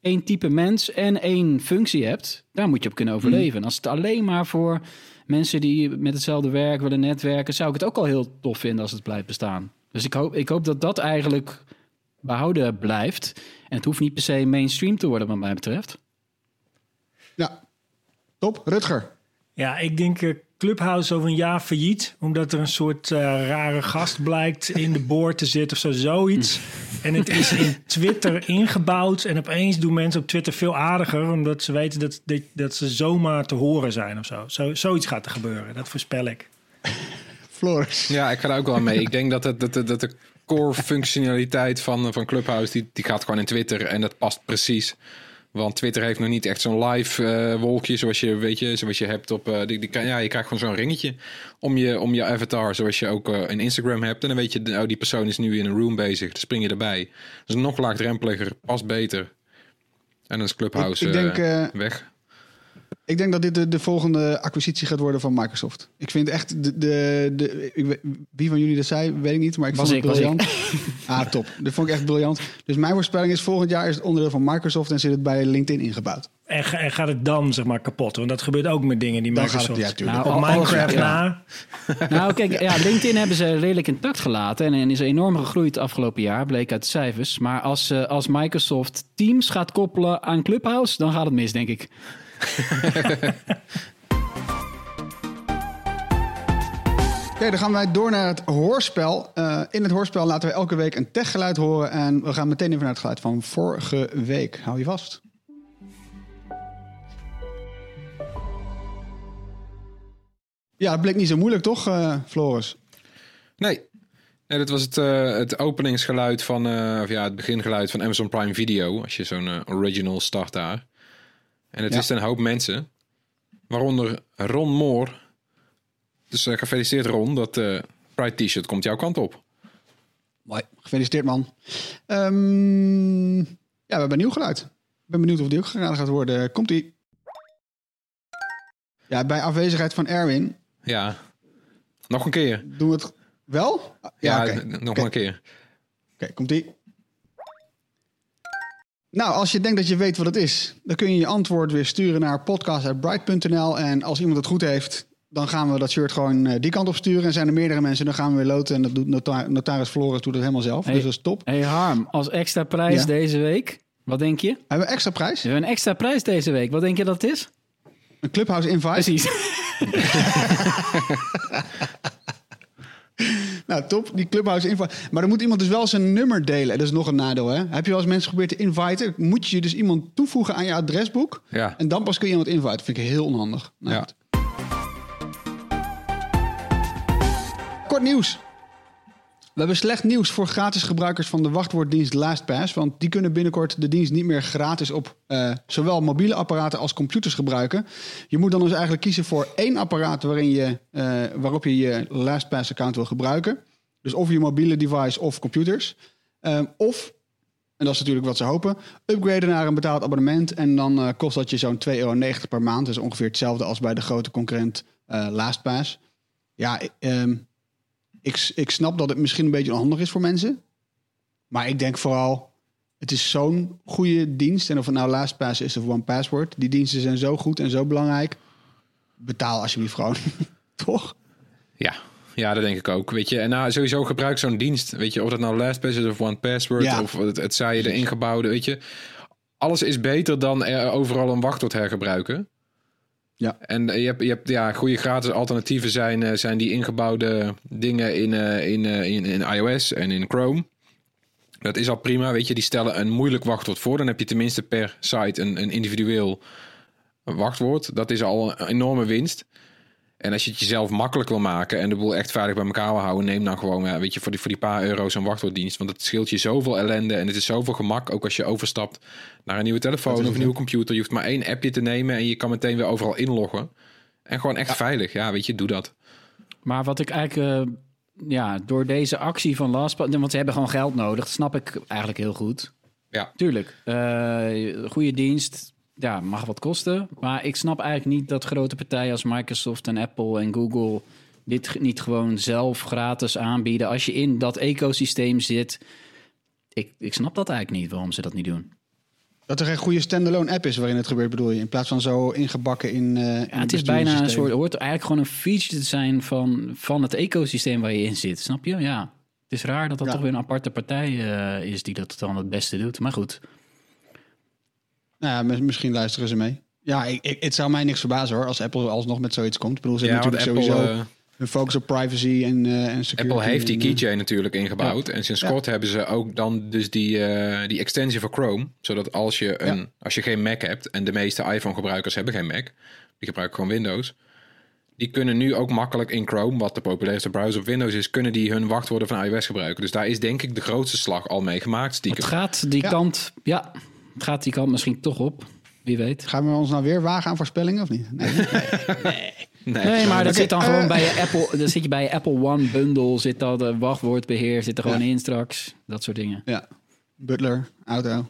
één type mens en één functie hebt, daar moet je op kunnen overleven. En als het alleen maar voor mensen die met hetzelfde werk willen netwerken, zou ik het ook al heel tof vinden als het blijft bestaan. Dus ik hoop, ik hoop dat dat eigenlijk behouden blijft. En het hoeft niet per se mainstream te worden, wat mij betreft. Ja, top. Rutger. Ja, ik denk eh, Clubhouse over een jaar failliet. Omdat er een soort eh, rare gast blijkt in de boord te zitten of zo, zoiets. En het is in Twitter ingebouwd. En opeens doen mensen op Twitter veel aardiger. Omdat ze weten dat, dat, dat ze zomaar te horen zijn of zo. zo. Zoiets gaat er gebeuren, dat voorspel ik. Floris. Ja, ik ga daar ook wel aan mee. Ik denk dat, het, dat, de- dat de core functionaliteit van, van Clubhouse, die, die gaat gewoon in Twitter en dat past precies. Want Twitter heeft nog niet echt zo'n live eh, wolkje zoals je, weet je, zoals je hebt op... eh, die, die, ja, je krijgt gewoon zo'n ringetje om je, om je avatar, zoals je ook eh, in Instagram hebt. En dan weet je, nou, die persoon is nu in een room bezig. Dan spring je erbij. Dus nog laagdrempeliger, past beter. En dan is Clubhouse Ik- ik denk, weg. Ik denk dat dit de, de volgende acquisitie gaat worden van Microsoft. Ik vind echt de, de, de ik wie van jullie dat zei, weet ik niet, maar ik Was vond het ik, was briljant. Ah, top. Dat vond ik echt briljant. Dus mijn voorspelling is volgend jaar is het onderdeel van Microsoft en zit het bij LinkedIn ingebouwd. En, ga- en gaat het dan zeg maar kapot? Want dat gebeurt ook met dingen die Dan gaat Microsoft... het, ja. Nou, op Minecraft ja. na. Nou, kijk, ja, LinkedIn hebben ze redelijk intact gelaten en, en is enorm gegroeid het afgelopen jaar, bleek uit de cijfers. Maar als, eh, als Microsoft Teams gaat koppelen aan Clubhouse, dan gaat het mis, denk ik. Oké, dan gaan wij door naar het hoorspel. Eh, in het hoorspel laten we elke week een techgeluid horen. En we gaan meteen even naar het geluid van vorige week. Hou je vast. Ja, het bleek niet zo moeilijk, toch, eh, Floris? Nee. nee, dat was het, eh, het openingsgeluid van, of ja, het begingeluid van Amazon Prime Video. Als je zo'n original start daar. En het Ja. is een hoop mensen, waaronder Ron Moore. Dus eh, gefeliciteerd Ron, dat eh Pride T-shirt komt jouw kant op. Mooi. Gefeliciteerd, man. Ehm, ja, we hebben een nieuw geluid. Ik ben benieuwd of die ook geraden gaat worden. Komt-ie. Ja, bij afwezigheid van Erwin Ja, nog een keer. doen we het wel? Ja, nog een keer. Oké, komt ie. Nou, als je denkt dat je weet wat het is, dan kun je je antwoord weer sturen naar podcast.bright.nl. En als iemand het goed heeft, dan gaan we dat shirt gewoon eh, die kant op sturen. En zijn er meerdere mensen, dan gaan we weer loten. En dat doet nota- notaris Floris doet het helemaal zelf. Hey. Dus dat is top. Hey Harm, als extra prijs Ja? deze week, wat denk je? Hebben we extra prijs? We hebben een extra prijs deze week. Wat denk je dat het is? Een Clubhouse invite. Precies. Nou, top. Die Clubhouse invite. Maar dan moet iemand dus wel zijn nummer delen. Dat is nog een nadeel, hè? Heb je wel eens mensen geprobeerd te inviten? Moet je dus iemand toevoegen aan je adresboek. Ja. En dan pas kun je iemand inviten. Dat vind ik heel onhandig. Nou, Ja. Kort nieuws. We hebben slecht nieuws voor gratis gebruikers van de wachtwoorddienst LastPass. Want die kunnen binnenkort de dienst niet meer gratis op eh, zowel mobiele apparaten als computers gebruiken. Je moet dan dus eigenlijk kiezen voor één apparaat waarin je, eh, waarop je je LastPass-account wil gebruiken. Dus of je mobiele device of computers. Ehm, of, en dat is natuurlijk wat ze hopen, upgraden naar een betaald abonnement. En dan eh, kost dat je zo'n 2,90 euro per maand. Dus ongeveer hetzelfde als bij de grote concurrent LastPass. Ja, ehm, ik, ik snap dat het misschien een beetje onhandig is voor mensen. Maar ik denk vooral, het is zo'n goede dienst. En of het nou LastPass is of OnePassword. Die diensten zijn zo goed en zo belangrijk. Betaal alsjeblieft gewoon. Toch? Ja. ja, dat denk ik ook. Weet je, en nou, sowieso gebruik zo'n dienst. Weet je, of dat nou LastPass is of OnePassword Ja. of het, het zij de ingebouwde. Weet je, alles is beter dan er overal een wachtwoord hergebruiken. Ja. En je hebt, je hebt ja, goede gratis alternatieven zijn, eh, zijn die ingebouwde dingen in, eh, in, eh, in, in iOS en in Chrome. Dat is al prima, weet je. Die stellen een moeilijk wachtwoord voor. Dan heb je tenminste per site een, een individueel wachtwoord. Dat is al een enorme winst. En als je het jezelf makkelijk wil maken en de boel echt veilig bij elkaar wil houden, neem dan gewoon, ja, weet je, voor die, voor die paar euro zo'n wachtwoorddienst. Want het scheelt je zoveel ellende en het is zoveel gemak. Ook als je overstapt naar een nieuwe telefoon of een nieuwe computer. Je hoeft maar één appje te nemen en je kan meteen weer overal inloggen. En gewoon echt veilig. Ja, weet je, doe dat. Maar wat ik eigenlijk, eh, ja, door deze actie van LastPass, want ze hebben gewoon geld nodig, dat snap ik eigenlijk heel goed. Ja. Tuurlijk, eh, goede dienst, ja, mag wat kosten. Maar ik snap eigenlijk niet dat grote partijen als Microsoft en Apple en Google dit niet gewoon zelf gratis aanbieden. Als je in dat ecosysteem zit, ik, ik snap dat eigenlijk niet waarom ze dat niet doen. Dat er geen goede standalone app is waarin het gebeurt, bedoel je? In plaats van zo ingebakken in. in Ja, het is bijna een soort, hoort eigenlijk gewoon een feature te zijn van, van het ecosysteem waar je in zit. Snap je? Ja. Het is raar dat dat Ja. toch weer een aparte partij eh, is die dat dan het beste doet. Maar goed, Nou ja, mis- misschien luisteren ze mee. Ja, ik, ik- het zou mij niks verbazen hoor, als Apple alsnog met zoiets komt. Ik bedoel, ze Ja, natuurlijk Apple, sowieso een focus op privacy en, eh en security. Apple heeft die en, eh, keychain natuurlijk ingebouwd. En sinds Ja. kort hebben ze ook dan dus die, eh, die extensie voor Chrome. Zodat als je, een, Ja. als je geen Mac hebt, en de meeste iPhone-gebruikers hebben geen Mac, die gebruiken gewoon Windows. Die kunnen nu ook makkelijk in Chrome, wat de populairste browser op Windows is, kunnen die hun wachtwoorden van iOS gebruiken. Dus daar is denk ik de grootste slag al mee gemaakt. Het gaat die Ja. kant, ja, gaat die kant misschien toch op. Wie weet. Gaan we ons nou weer wagen aan voorspellingen of niet? Nee. Nee, Nee, maar dat zit dan eh, gewoon bij je Apple. Dan zit je bij je Apple One bundle. Zit dat de wachtwoordbeheer zit er gewoon Ja. in straks. Dat soort dingen. Ja, Butler, auto.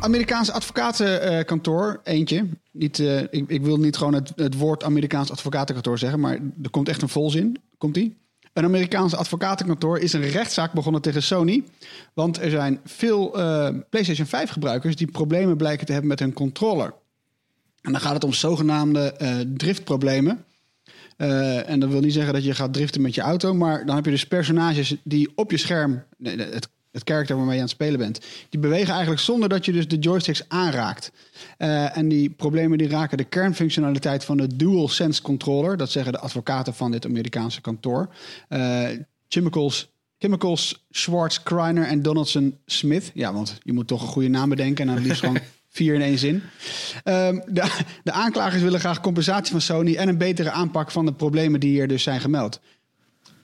Amerikaans advocatenkantoor, eentje. Niet, eh, ik, ik wil niet gewoon het, het woord Amerikaans advocatenkantoor zeggen, maar er komt echt een volzin. Komt die? Een Amerikaans advocatenkantoor is een rechtszaak begonnen tegen Sony. Want er zijn veel eh, PlayStation 5 gebruikers die problemen blijken te hebben met hun controller. En dan gaat het om zogenaamde eh, driftproblemen. Eh, en dat wil niet zeggen dat je gaat driften met je auto, maar dan heb je dus personages die op je scherm, het, het karakter waarmee je aan het spelen bent, die bewegen eigenlijk zonder dat je dus de joysticks aanraakt. Eh, en die problemen die raken de kernfunctionaliteit van de DualSense controller, dat zeggen de advocaten van dit Amerikaanse kantoor. Eh, Chemicals, Chemicals, Schwartz, Kreiner en Donaldson Smith. Ja, want je moet toch een goede naam bedenken en dan liefst gewoon vier in één zin. Ehm, de, de aanklagers willen graag compensatie van Sony en een betere aanpak van de problemen die hier dus zijn gemeld.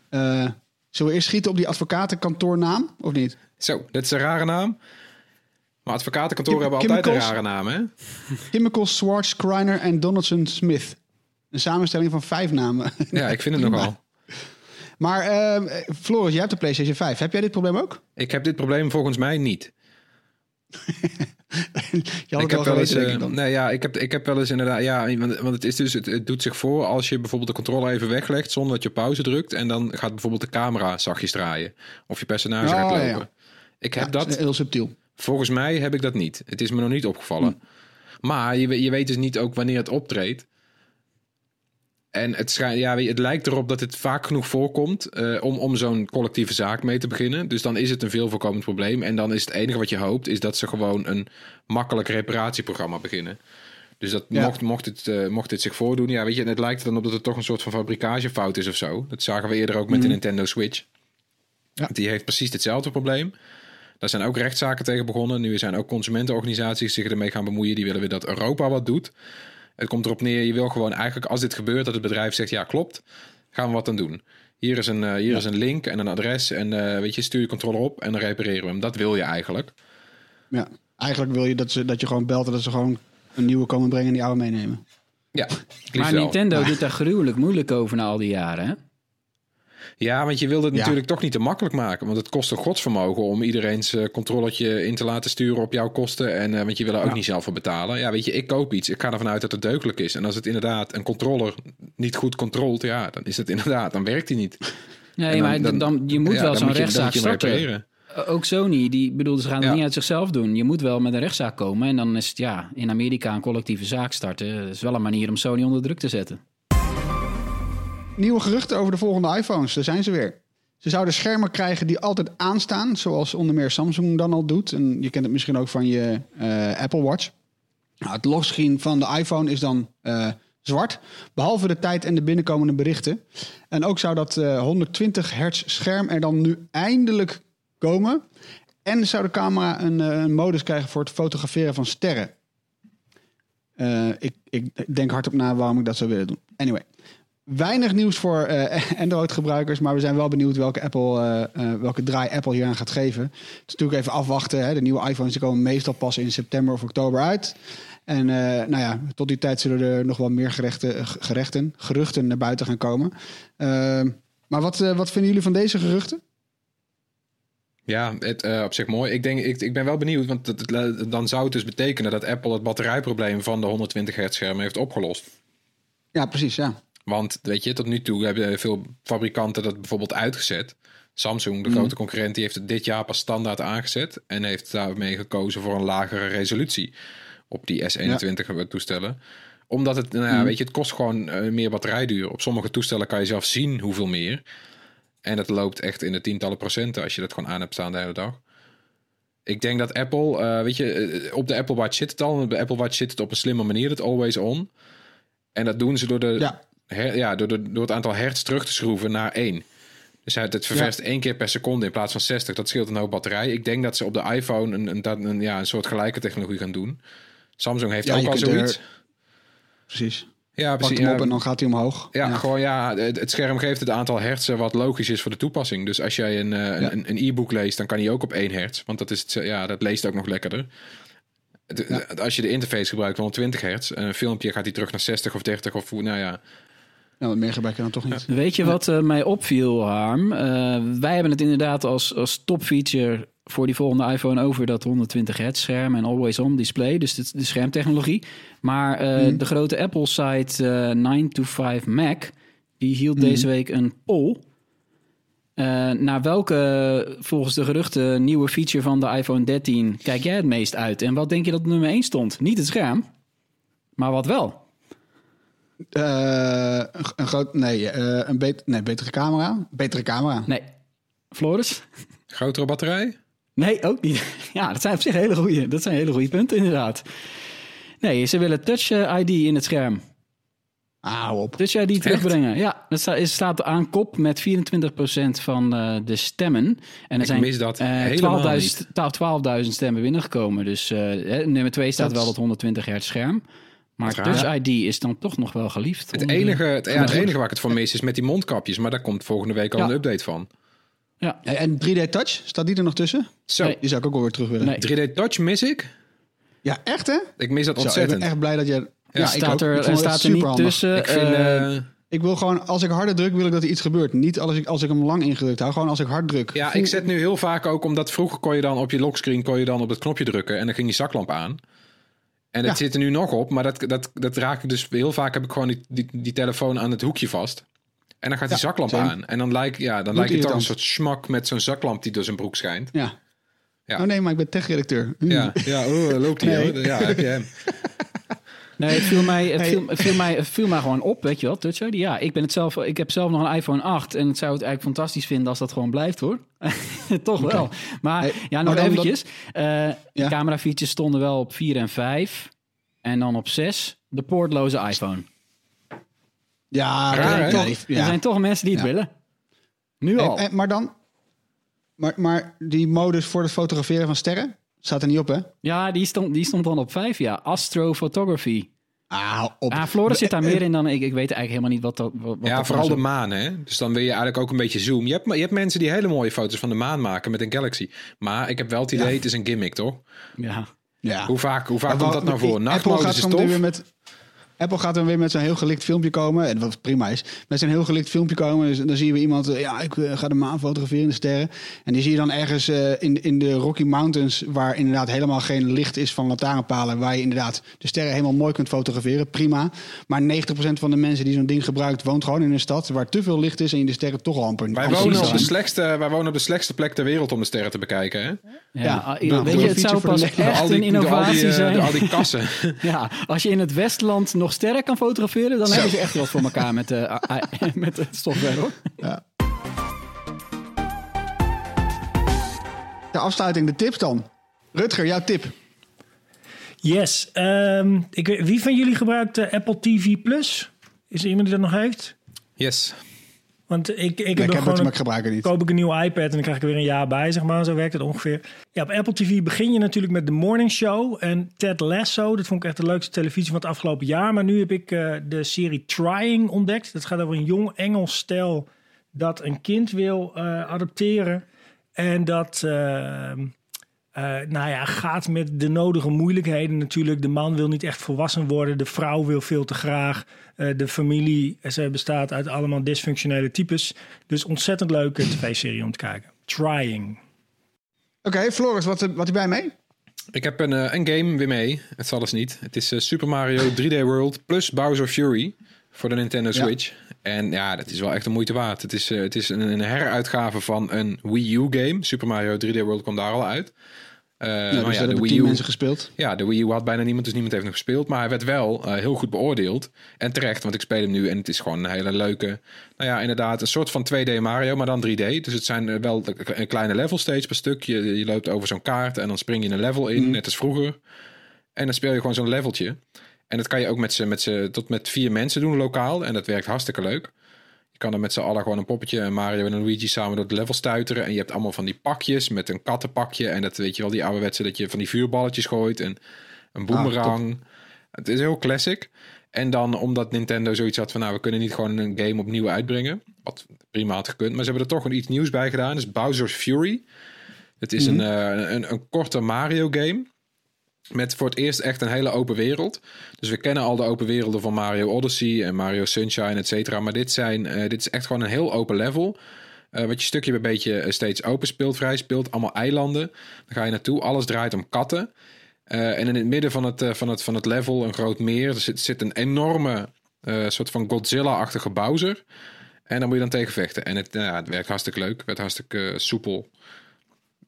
Eh, zullen we eerst schieten op die advocatenkantoornaam, of niet? Zo, dat is een rare naam. Maar advocatenkantoren Kim- hebben altijd een rare naam, hè? Chemicals, Schwartz, Kreiner en Donaldson Smith. Een samenstelling van vijf namen. Ja, ik vind het nogal. Maar ehm, Floris, jij hebt de PlayStation 5. Heb jij dit probleem ook? Ik heb dit probleem volgens mij niet. Je had ik heb wel eens, eh, nee, ja, ik heb, ik heb wel eens inderdaad, ja, want, want het is dus, het, het doet zich voor als je bijvoorbeeld de controle even weglegt zonder dat je pauze drukt en dan gaat bijvoorbeeld de camera zachtjes draaien of je personage Oh, gaat ja, lopen. ja. Ik heb Ja, dat, heel subtiel. volgens mij heb ik dat niet. Het is me nog niet opgevallen. Maar je, je weet dus niet ook wanneer het optreedt. En het, schijn, ja, het lijkt erop dat het vaak genoeg voorkomt eh, om, om zo'n collectieve zaak mee te beginnen. Dus dan is het een veel voorkomend probleem. En dan is het enige wat je hoopt, is dat ze gewoon een makkelijk reparatieprogramma beginnen. Dus dat Ja. mocht, mocht, het, eh, mocht dit zich voordoen, ja, weet je, en het lijkt er dan op dat het toch een soort van fabrikagefout is of zo. Dat zagen we eerder ook met de Nintendo Switch. Ja. Die heeft precies hetzelfde probleem. Daar zijn ook rechtszaken tegen begonnen. Nu zijn ook consumentenorganisaties zich ermee gaan bemoeien. Die willen weer dat Europa wat doet. Het komt erop neer, je wil gewoon eigenlijk als dit gebeurt, dat het bedrijf zegt, ja klopt, gaan we wat aan doen. Hier is een, eh, hier is een link en een adres en eh, weet je, stuur je controller op en dan repareren we hem. Dat wil je eigenlijk. Ja. Eigenlijk wil je dat, ze, dat je gewoon belt en dat ze gewoon een nieuwe komen brengen en die oude meenemen. Ja, Maar wel. Nintendo doet daar gruwelijk moeilijk over na al die jaren. Hè? Ja, want je wil het Ja. natuurlijk toch niet te makkelijk maken. Want het kost een godsvermogen om iedereen's eh, controllertje in te laten sturen op jouw kosten. En, eh, want je wil er ook niet zelf voor betalen. Ja, weet je, ik koop iets. Ik ga ervan uit dat het deugdelijk is. En als het inderdaad een controller niet goed controlt, ja, dan is het inderdaad, dan werkt hij niet. Nee, dan- maar dan, dan- je moet ja, wel zo'n rechtszaak starten. repareren. Uh, Ook Sony, die bedoel, ze gaan het Ja. niet uit zichzelf doen. Je moet wel met een rechtszaak komen. En dan is het ja, in Amerika een collectieve zaak starten. Dat is wel een manier om Sony onder druk te zetten. Nieuwe geruchten over de volgende iPhones. Daar zijn ze weer. Ze zouden schermen krijgen die altijd aanstaan, zoals onder meer Samsung dan al doet. En je kent het misschien ook van je eh, Apple Watch. Nou, het lockscreen van de iPhone is dan eh, zwart, behalve de tijd en de binnenkomende berichten. En ook zou dat eh, 120 hertz scherm er dan nu eindelijk komen. En zou de camera een, eh, modus krijgen voor het fotograferen van sterren. Eh, ik, ik denk hardop na waarom ik dat zou willen doen. Anyway. Weinig nieuws voor eh, Android-gebruikers, maar we zijn wel benieuwd welke, Apple, eh, eh, welke draai Apple hier aan gaat geven. Het is natuurlijk even afwachten. Hè. De nieuwe iPhones die komen meestal pas in september of oktober uit. En nou ja, tot die tijd zullen er nog wel meer gerechten, geruchten naar buiten gaan komen. Eh, maar wat, wat vinden jullie van deze geruchten? Ja, het, op zich mooi. Ik, denk, ik, ik ben wel benieuwd, want het- het- dan zou het dus betekenen dat Apple het batterijprobleem van de 120 hertz scherm heeft opgelost. Ja, precies, ja. Want weet je, tot nu toe hebben veel fabrikanten dat bijvoorbeeld uitgezet. Samsung, de Mhm. grote concurrent, die heeft het dit jaar pas standaard aangezet. En heeft daarmee gekozen voor een lagere resolutie op die S21 toestellen. Omdat het, nou ja, Mhm. weet je, het kost gewoon eh, meer batterijduur. Op sommige toestellen kan je zelf zien hoeveel meer. En het loopt echt in de tientallen procenten als je dat gewoon aan hebt staan de hele dag. Ik denk dat Apple, eh, weet je, eh, op de Apple Watch zit het al. Op de Apple Watch zit het op een slimme manier, het always on. En dat doen ze door, de, Ja. Her- ja, door, de, door het aantal hertz terug te schroeven naar één. Dus het, het ververst één keer per seconde in plaats van 60. Dat scheelt een hoop batterij. Ik denk dat ze op de iPhone een, een, dat- een, ja, een soort gelijke technologie gaan doen. Samsung heeft Ja, ook al kunt er- zoiets. Precies. Ja, Pak precies. hem Ja, op en dan gaat hij omhoog. ja, gewoon ja, het, het scherm geeft het aantal hertz wat logisch is voor de toepassing. Dus als jij een, eh, een, een e-book leest, dan kan hij ook op 1 hertz. Want dat, is het, ja, dat leest ook nog lekkerder. Als je de interface gebruikt van 20 hertz, een filmpje gaat hij terug naar 60 of 30 of hoe- nou ja. Wat meer gebruik dan toch niet. Weet je wat eh, mij opviel, Harm? Eh, wij hebben het inderdaad als, als topfeature voor die volgende iPhone over dat 120 hertz scherm en always on display, dus de, de schermtechnologie. Maar eh, de grote Apple site eh 9 to 5 Mac, die hield deze week een poll. Naar welke, volgens de geruchten, nieuwe feature van de iPhone 13 kijk jij het meest uit? En wat denk je dat nummer 1 stond? Niet het scherm, maar wat wel? Eh, een, een groot, nee, eh, een bet, nee, betere camera. Betere camera. Nee. Floris? Grotere batterij? Nee, ook niet. Ja, dat zijn op zich hele goede, dat zijn hele goede punten inderdaad. Nee, ze willen Touch eh, ID in het scherm. Ah, hou op. Touch ID terugbrengen. Ja, dat staat aan kop met 24% van eh, de stemmen. En er Ik zijn helemaal 12.000 12 12.000 stemmen binnengekomen. Dus eh, hè, nummer 2 staat Dat- wel dat 120 hertz scherm. Maar. Touch ID is dan toch nog wel geliefd. Het enige, het, ja, het enige waar ik het voor mis is met die mondkapjes. Maar daar komt volgende week al Ja. een update van. Ja, En 3D Touch, staat die er nog tussen? Zo, Nee. Die zou ik ook wel weer terug willen. nee. 3D Touch mis ik. Ja, echt hè? Ik mis dat Zo, ik ontzettend. ben echt blij dat je... Ja, ik staat er, er het staat er niet superhandig. tussen. ik vind... eh, eh, Ik wil gewoon, als ik harder druk, wil ik dat er iets gebeurt. Niet als ik, als ik hem lang ingedrukt hou, gewoon als ik hard druk. Ja, ik zet nu heel vaak ook, omdat vroeger kon je dan op je lockscreen kon je dan op het knopje drukken en dan ging die zaklamp aan. En het Ja. zit er nu nog op, maar dat, dat, dat raak ik dus heel vaak heb ik gewoon die, die, die telefoon aan het hoekje vast. En dan gaat die Ja, zaklamp aan. En dan lijkt, ja, dan lijkt het toch een soort smak met zo'n zaklamp die door zijn broek schijnt. Ja. Ja. Oh nee, maar ik ben tech-redacteur. Hm. Ja, ja oh, loopt Nee. hoor. Ja, heb je hem. Nee, het viel mij, het Hey. viel, het viel mij, het viel mij gewoon op, weet je wel, Touch ID. Ja, ik, ben het zelf, ik heb zelf nog een iPhone 8 en ik zou het eigenlijk fantastisch vinden als dat gewoon blijft, hoor. Toch wel. Maar Hey, ja, nog eventjes. Eh Ja. De camerafeatures stonden wel op 4 en 5 en dan op 6 de poortloze iPhone. Ja, Raar, ja, hè? ja, Er zijn toch mensen die het Ja. willen. Nu al. En- en- maar dan... Maar, maar die modus voor het fotograferen van sterren staat er niet op, hè? Ja, die stond, die stond dan op 5, ja. Astrophotography. Ah, op. Ah, Floris zit daar meer in dan ik. Ik weet eigenlijk helemaal niet wat dat wat, Ja, dat vooral de maan, hè. Dus dan wil je eigenlijk ook een beetje zoom. Je hebt, je hebt mensen die hele mooie foto's van de maan maken met een Galaxy. Maar ik heb wel het idee, het is een gimmick, toch? Ja. Ja. Hoe vaak, hoe vaak Ja, komt dat nou voor? Nachtmodus is tof. weer met... Apple gaat dan weer met zo'n heel gelikt filmpje komen. En wat prima is. Met zo'n heel gelikt filmpje komen. Dus dan zien we iemand. eh, Ja, ik eh, ga de maan fotograferen in de sterren. En die zie je dan ergens eh, in, in de Rocky Mountains. Waar inderdaad helemaal geen licht is van lantaarnpalen. Waar je inderdaad de sterren helemaal mooi kunt fotograferen. Prima. Maar 90% van de mensen die zo'n ding gebruikt. woont gewoon in een stad waar te veel licht is. En je de sterren toch al amper Wij wonen, op de slechtste, wij wonen op de slechtste plek ter wereld om de sterren te bekijken. Hè? Ja, Ja, ah, nou, weet je, een het zou pas echt een innovatie zijn. al die kassen. Ja, als je in het Westland nog sterren kan fotograferen, dan hebben ze echt wat voor elkaar met, de met het software hoor. De afsluiting, de tips dan. Rutger, jouw tip. Yes. ehm, ik weet, wie van jullie gebruikt eh, Apple TV Plus? Is er iemand die dat nog heeft? Yes. Want ik, ik heb Ja, ik het, maar ik gebruik het niet. koop ik een nieuwe iPad en dan krijg ik er weer een jaar bij, zeg maar. Zo werkt het ongeveer. Ja, op Apple TV begin je natuurlijk met The Morning Show en Ted Lasso. Dat vond ik echt de leukste televisie van het afgelopen jaar. Maar nu heb ik eh, de serie Trying ontdekt. Dat gaat over een jong Engels stel dat een kind wil eh, adopteren. En dat... eh, eh, nou ja, gaat met de nodige moeilijkheden natuurlijk. De man wil niet echt volwassen worden. De vrouw wil veel te graag. Eh, de familie eh, ze bestaat uit allemaal dysfunctionele types. Dus ontzettend leuke tv-serie om te kijken. Trying. Oké, Floris, wat, wat heb jij mee? Ik heb een, eh, een game weer mee. Het zal dus niet. Het is eh, Super Mario 3D World plus Bowser Fury voor de Nintendo Ja. Switch. En ja, dat is wel echt de moeite waard. Het is, eh, het is een, een heruitgave van een Wii U game. Super Mario 3D World kwam daar al uit. Eh, Ja, de Wii U, mensen gespeeld. ja, de Wii U had bijna niemand, dus niemand heeft hem gespeeld. Maar hij werd wel eh, heel goed beoordeeld. En terecht, want ik speel hem nu en het is gewoon een hele leuke... Nou ja, inderdaad, een soort van 2D Mario, maar dan 3D. Dus het zijn eh, wel een kleine level steeds per stuk. Je, je loopt over zo'n kaart en dan spring je een level in, net als vroeger. En dan speel je gewoon zo'n leveltje. En dat kan je ook met z'n, met z'n, tot met vier mensen doen lokaal. En dat werkt hartstikke leuk. Je kan er met z'n allen gewoon een poppetje en Mario en Luigi samen door het level stuiteren. En je hebt allemaal van die pakjes met een kattenpakje. En dat weet je wel, die ouderwetse dat je van die vuurballetjes gooit. En een boomerang. het is heel classic. En dan omdat Nintendo zoiets had van, nou, we kunnen niet gewoon een game opnieuw uitbrengen. Wat prima had gekund. Maar ze hebben er toch een iets nieuws bij gedaan. Dus Bowser's Fury. Het is een, eh, een, een korte Mario game. Met voor het eerst echt een hele open wereld. Dus we kennen al de open werelden van Mario Odyssey en Mario Sunshine, et cetera. Maar dit, zijn, eh, dit is echt gewoon een heel open level. eh, wat je stukje bij beetje eh, steeds open speelt, vrij speelt. Allemaal eilanden. Dan ga je naartoe. Alles draait om katten. En in het midden van het, van, het, van het level een groot meer. Er zit, zit een enorme soort van Godzilla-achtige Bowser. En dan moet je dan tegen vechten. En het, nou het werkt hartstikke leuk. Het werd hartstikke soepel.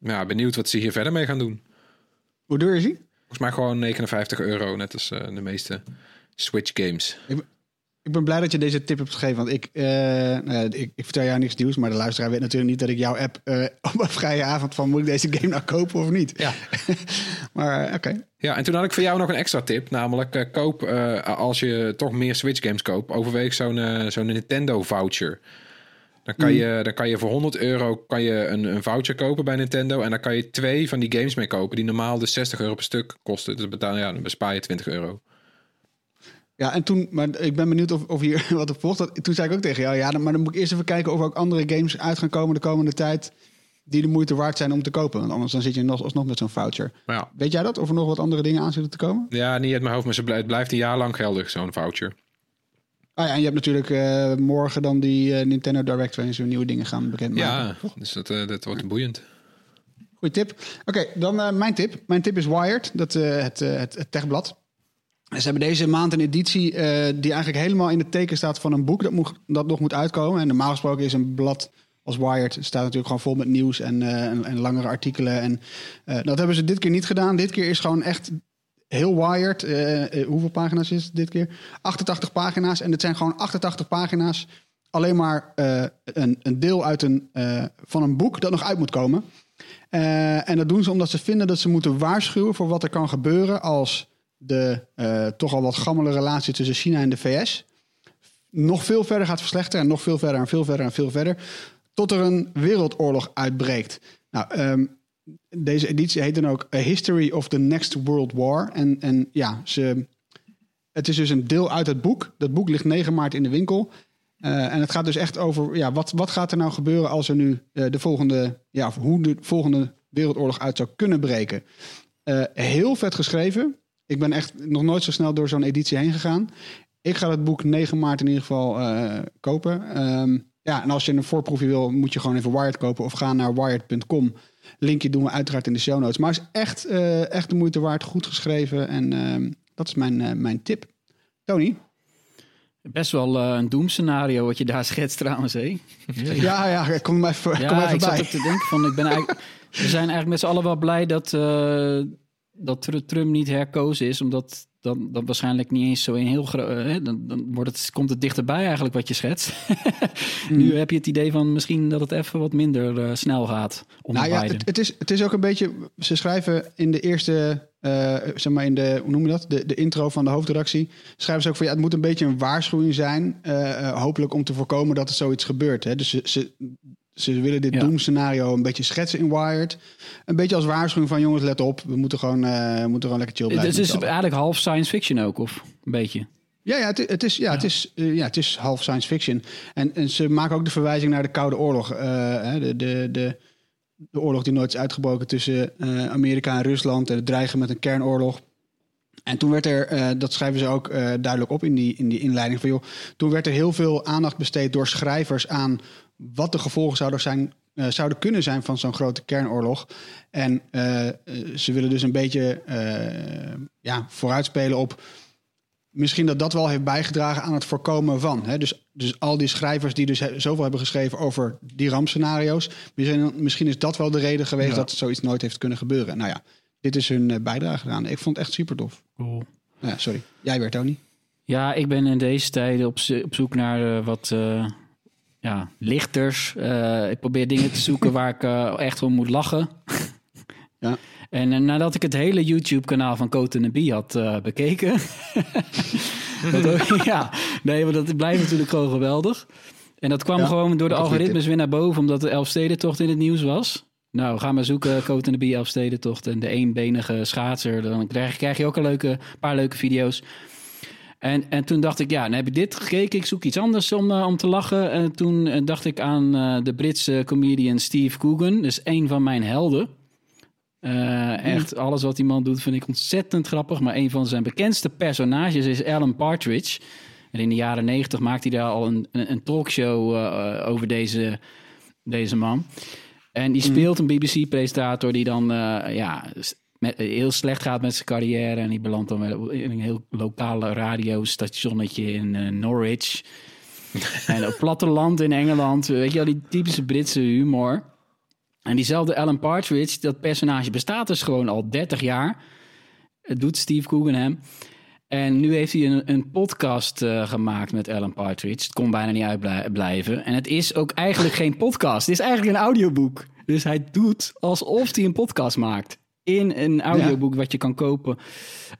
Ja, benieuwd wat ze hier verder mee gaan doen. Hoe duur is hij? Volgens mij gewoon 59 euro, net als eh, de meeste Switch games. Ik ben blij dat je deze tip hebt gegeven. Want ik, nou ja, ik, ik vertel jou niks nieuws. Maar de luisteraar weet natuurlijk niet dat ik jouw app eh, op een vrije avond van moet ik deze game nou kopen of niet. Ja. maar oké. Ja, en toen had ik voor jou nog een extra tip. Namelijk, koop als je toch meer Switch games koopt, overweeg zo'n zo'n Nintendo voucher. Dan kan, je, dan kan je voor 100 euro kan je een, een voucher kopen bij Nintendo. En dan kan je twee van die games mee kopen die normaal dus 60 euro per stuk kosten. Dus betaal, ja, dan bespaar je 20 euro. Ja, en toen, maar ik ben benieuwd of, of hier wat op volgt. Toen zei ik ook tegen jou, ja, maar dan moet ik eerst even kijken of er ook andere games uit gaan komen de komende tijd die de moeite waard zijn om te kopen. Want anders dan zit je nog, alsnog met zo'n voucher. Ja, Weet jij dat? Of er nog wat andere dingen aan zitten te komen? ja niet uit mijn hoofd, maar ze het blijft een jaar lang geldig, zo'n voucher. Ah ja, en je hebt natuurlijk eh, morgen dan die eh, Nintendo Direct waarin ze nieuwe dingen gaan bekendmaken. Ja, dus dat, eh, dat wordt boeiend. Goeie tip. Oké, dan mijn tip. Mijn tip is Wired, dat, het, het, het techblad. En Ze hebben deze maand een editie die eigenlijk helemaal in het teken staat van een boek dat, moet, dat nog moet uitkomen. En normaal gesproken is een blad als Wired staat natuurlijk gewoon vol met nieuws en, en, en langere artikelen. En dat hebben ze dit keer niet gedaan. Dit keer is gewoon echt heel Wired. Eh, eh, hoeveel pagina's is het dit keer? 88 pagina's. En het zijn gewoon 88 pagina's. Alleen maar eh, een, een deel uit een, van een boek dat nog uit moet komen. En dat doen ze omdat ze vinden dat ze moeten waarschuwen voor wat er kan gebeuren als de toch al wat gammele relatie tussen China en de VS nog veel verder gaat verslechteren en nog veel verder en veel verder en veel verder, tot er een wereldoorlog uitbreekt. Nou, ehm, deze editie heet dan ook A History of the Next World War. En, en ja, ze, het is dus een deel uit het boek. Dat boek ligt 9 maart in de winkel. Eh, en het gaat dus echt over, ja, wat, wat gaat er nou gebeuren als er nu eh, de volgende, ja, of hoe de volgende wereldoorlog uit zou kunnen breken. Eh, heel vet geschreven. Ik ben echt nog nooit zo snel door zo'n editie heen gegaan. Ik ga het boek 9 maart in ieder geval kopen. Ehm, ja, en als je een voorproefje wil, moet je gewoon even Wired kopen of ga naar wired.com. Linkje doen we uiteraard in de show notes. Maar het is echt, eh, echt de moeite waard, goed geschreven. En ehm, dat is mijn, eh, mijn tip. Tony? Best wel eh, een doemscenario wat je daar schetst trouwens, hé? Ja, ja, kom maar even, kom Ja, even ik zat bij. ook te denken van, ik ben eigenlijk, we zijn eigenlijk met z'n allen wel blij dat, eh, dat Tr- Trump niet herkozen is, omdat dan, dan waarschijnlijk niet eens zo in heel groot, dan, dan wordt het, komt het dichterbij eigenlijk wat je schetst. nu heb je het idee van misschien dat het even wat minder eh, snel gaat onder Nou ja, het, het, is, het is ook een beetje. Ze schrijven in de eerste, eh, zeg maar in de, hoe noem je dat? De, de intro van de hoofdredactie. Schrijven ze ook van ja, het moet een beetje een waarschuwing zijn. eh, eh, hopelijk om te voorkomen dat er zoiets gebeurt. Hè? Dus ze, ze, ze willen dit Ja. doemscenario een beetje schetsen in Wired. Een beetje als waarschuwing van jongens, let op. We moeten gewoon, eh, moeten gewoon lekker chill blijven. het is eigenlijk half science fiction ook, of een beetje. Ja, ja, het, het is, ja, Het, is, eh, ja, het is half science fiction. En, en ze maken ook de verwijzing naar de Koude Oorlog. eh, de, de, de, de oorlog die nooit is uitgebroken tussen Amerika en Rusland. En het dreigen met een kernoorlog. En toen werd er, dat schrijven ze ook duidelijk op in die, in die inleiding van joh. Toen werd er heel veel aandacht besteed door schrijvers aan wat de gevolgen zouden, zijn, eh, zouden kunnen zijn van zo'n grote kernoorlog. En eh, eh, ze willen dus een beetje eh, ja, vooruitspelen op misschien dat dat wel heeft bijgedragen aan het voorkomen van. Hè? Dus, dus al die schrijvers die dus he- zoveel hebben geschreven over die rampscenario's. Misschien, misschien is dat wel de reden geweest Ja. dat zoiets nooit heeft kunnen gebeuren. Nou ja, dit is hun bijdrage gedaan. Ik vond het echt super tof. Cool. Ja, sorry. Jij weer, Tony. Ja, ik ben in deze tijden op, zo- op zoek naar eh, wat eh, ja, lichters. Eh, ik probeer dingen te zoeken waar ik eh, echt om moet lachen. Ja. En eh, nadat ik het hele YouTube-kanaal van Cote en Bie had bekeken. dat ook- ja, nee, maar dat blijft natuurlijk gewoon geweldig. En dat kwam Ja, gewoon door de algoritmes weer naar boven, omdat de Elfstedentocht in het nieuws was. Nou, ga maar zoeken, Cote en Bie Elfstedentocht en de eenbenige schaatser. Dan krijg, krijg je ook een leuke, paar leuke video's. En, en toen dacht ik, ja, dan heb ik dit gekeken. Ik zoek iets anders om, eh, om te lachen. En toen eh, dacht ik aan eh, de Britse comedian Steve Coogan. Dus een van mijn helden. Echt, alles wat die man doet vind ik ontzettend grappig. Maar een van zijn bekendste personages is Alan Partridge. En in de jaren negentig maakte hij daar al een, een, talkshow over deze, deze man. En die speelt een BBC-presentator die dan ja, met, heel slecht gaat met zijn carrière. En die belandt dan in een heel lokale radiostationnetje in eh, Norwich. en op platteland in Engeland. Weet je wel, die typische Britse humor. En diezelfde Alan Partridge, dat personage bestaat dus gewoon al 30 jaar. Het doet Steve Coogan hem. En nu heeft hij een, een podcast eh, gemaakt met Alan Partridge. Het kon bijna niet uitblijven. En het is ook eigenlijk geen podcast. Het is eigenlijk een audioboek. Dus hij doet alsof hij een podcast maakt. In een audioboek wat je kan kopen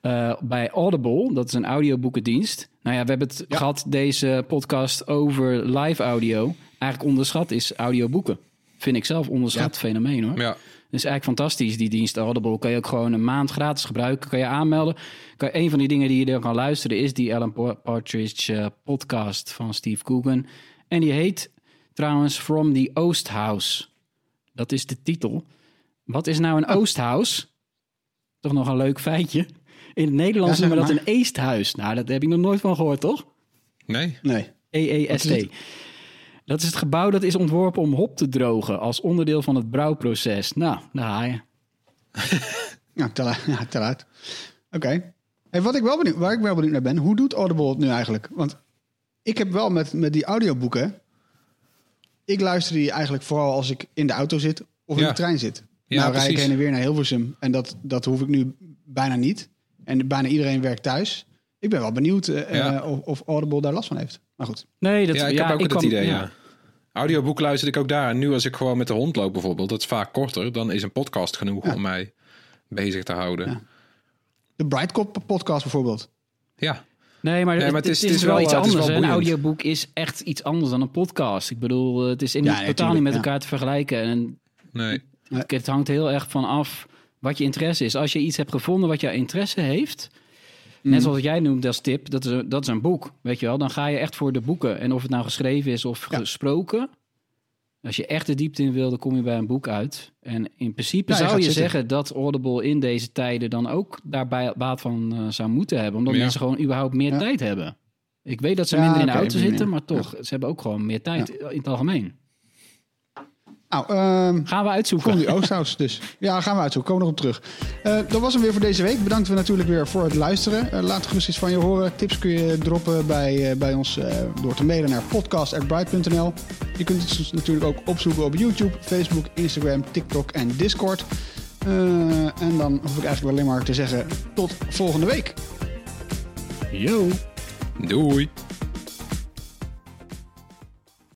eh, bij Audible. Dat is een audioboekendienst. Nou ja, we hebben het gehad, deze podcast, over live audio. Eigenlijk onderschat is audioboeken. Vind ik zelf onderschat fenomeen hoor. Ja. Dat is eigenlijk fantastisch, die dienst Audible. Kan je ook gewoon een maand gratis gebruiken. Kan je aanmelden. Kan, een van die dingen die je er kan luisteren is die Alan Pa- Partridge eh, podcast van Steve Coogan. En die heet trouwens From the Oosthouse. Dat is de titel. Wat is nou een Oosthouse? Toch nog een leuk feitje. In het Nederlands Ja, noemen we dat een eesthuis. Nou, dat heb ik nog nooit van gehoord, toch? Nee? Nee. EEST. Dat is het gebouw dat is ontworpen om hop te drogen als onderdeel van het brouwproces. Nou, daar ga je. Ja, tel, ja, tel uit. Oké. Hey, wat ik wel benieuwd, waar ik wel benieuwd naar ben, hoe doet Audible het nu eigenlijk? Want ik heb wel met, met die audioboeken, ik luister die eigenlijk vooral als ik in de auto zit of in Ja. de trein zit. Ja, nou rijd ik precies. heen en weer naar Hilversum en dat, dat hoef ik nu bijna niet. En bijna iedereen werkt thuis. Ik ben wel benieuwd eh, Ja. eh, of, of Audible daar last van heeft. Maar goed. Nee, dat ja, ik heb ook het kwam- idee, ja. Audioboek luister ik ook daar. En nu als ik gewoon met de hond loop bijvoorbeeld, dat is vaak korter, dan is een podcast genoeg Ja. om mij bezig te houden. Ja. Ja. De Brightcop podcast bijvoorbeeld. Nee, maar, het, maar het is, wel, wel, iets anders. wel. Een audioboek is echt iets anders dan een podcast. Ik bedoel, eh, het is in, Ja, totaal niet met ja. elkaar te vergelijken. En Nee. Het, het hangt heel erg van af wat je interesse is. Als je iets hebt gevonden wat jouw interesse heeft... Mm. Net zoals jij noemt als tip, dat is, een- dat is een boek, weet je wel. Dan ga je echt voor de boeken. En of het nou geschreven is of Ja. gesproken... Als je echt de diepte in wil, dan kom je bij een boek uit. En in principe Ja, zou je zitten. zeggen dat Audible in deze tijden dan ook daarbij baat van eh, zou moeten hebben. Omdat Ja. mensen gewoon überhaupt meer Ja. tijd hebben. Ik weet dat ze Ja, minder in de auto zitten, maar toch, ze hebben ook gewoon meer tijd in het algemeen. Nou, ehm Gaan we uitzoeken. From the Oosthouse dus. Ja, gaan we uitzoeken. Komen we nog op terug. Eh, dat was hem weer voor deze week. Bedankt we natuurlijk weer voor het luisteren. Eh, laat gerust iets van je horen. Tips kun je droppen bij, eh, bij ons eh, door te mailen naar podcast.bright.nl. Je kunt het natuurlijk ook opzoeken op YouTube, Facebook, Instagram, TikTok en Discord. Eh, en dan hoef ik eigenlijk alleen maar te zeggen tot volgende week. Yo. Doei.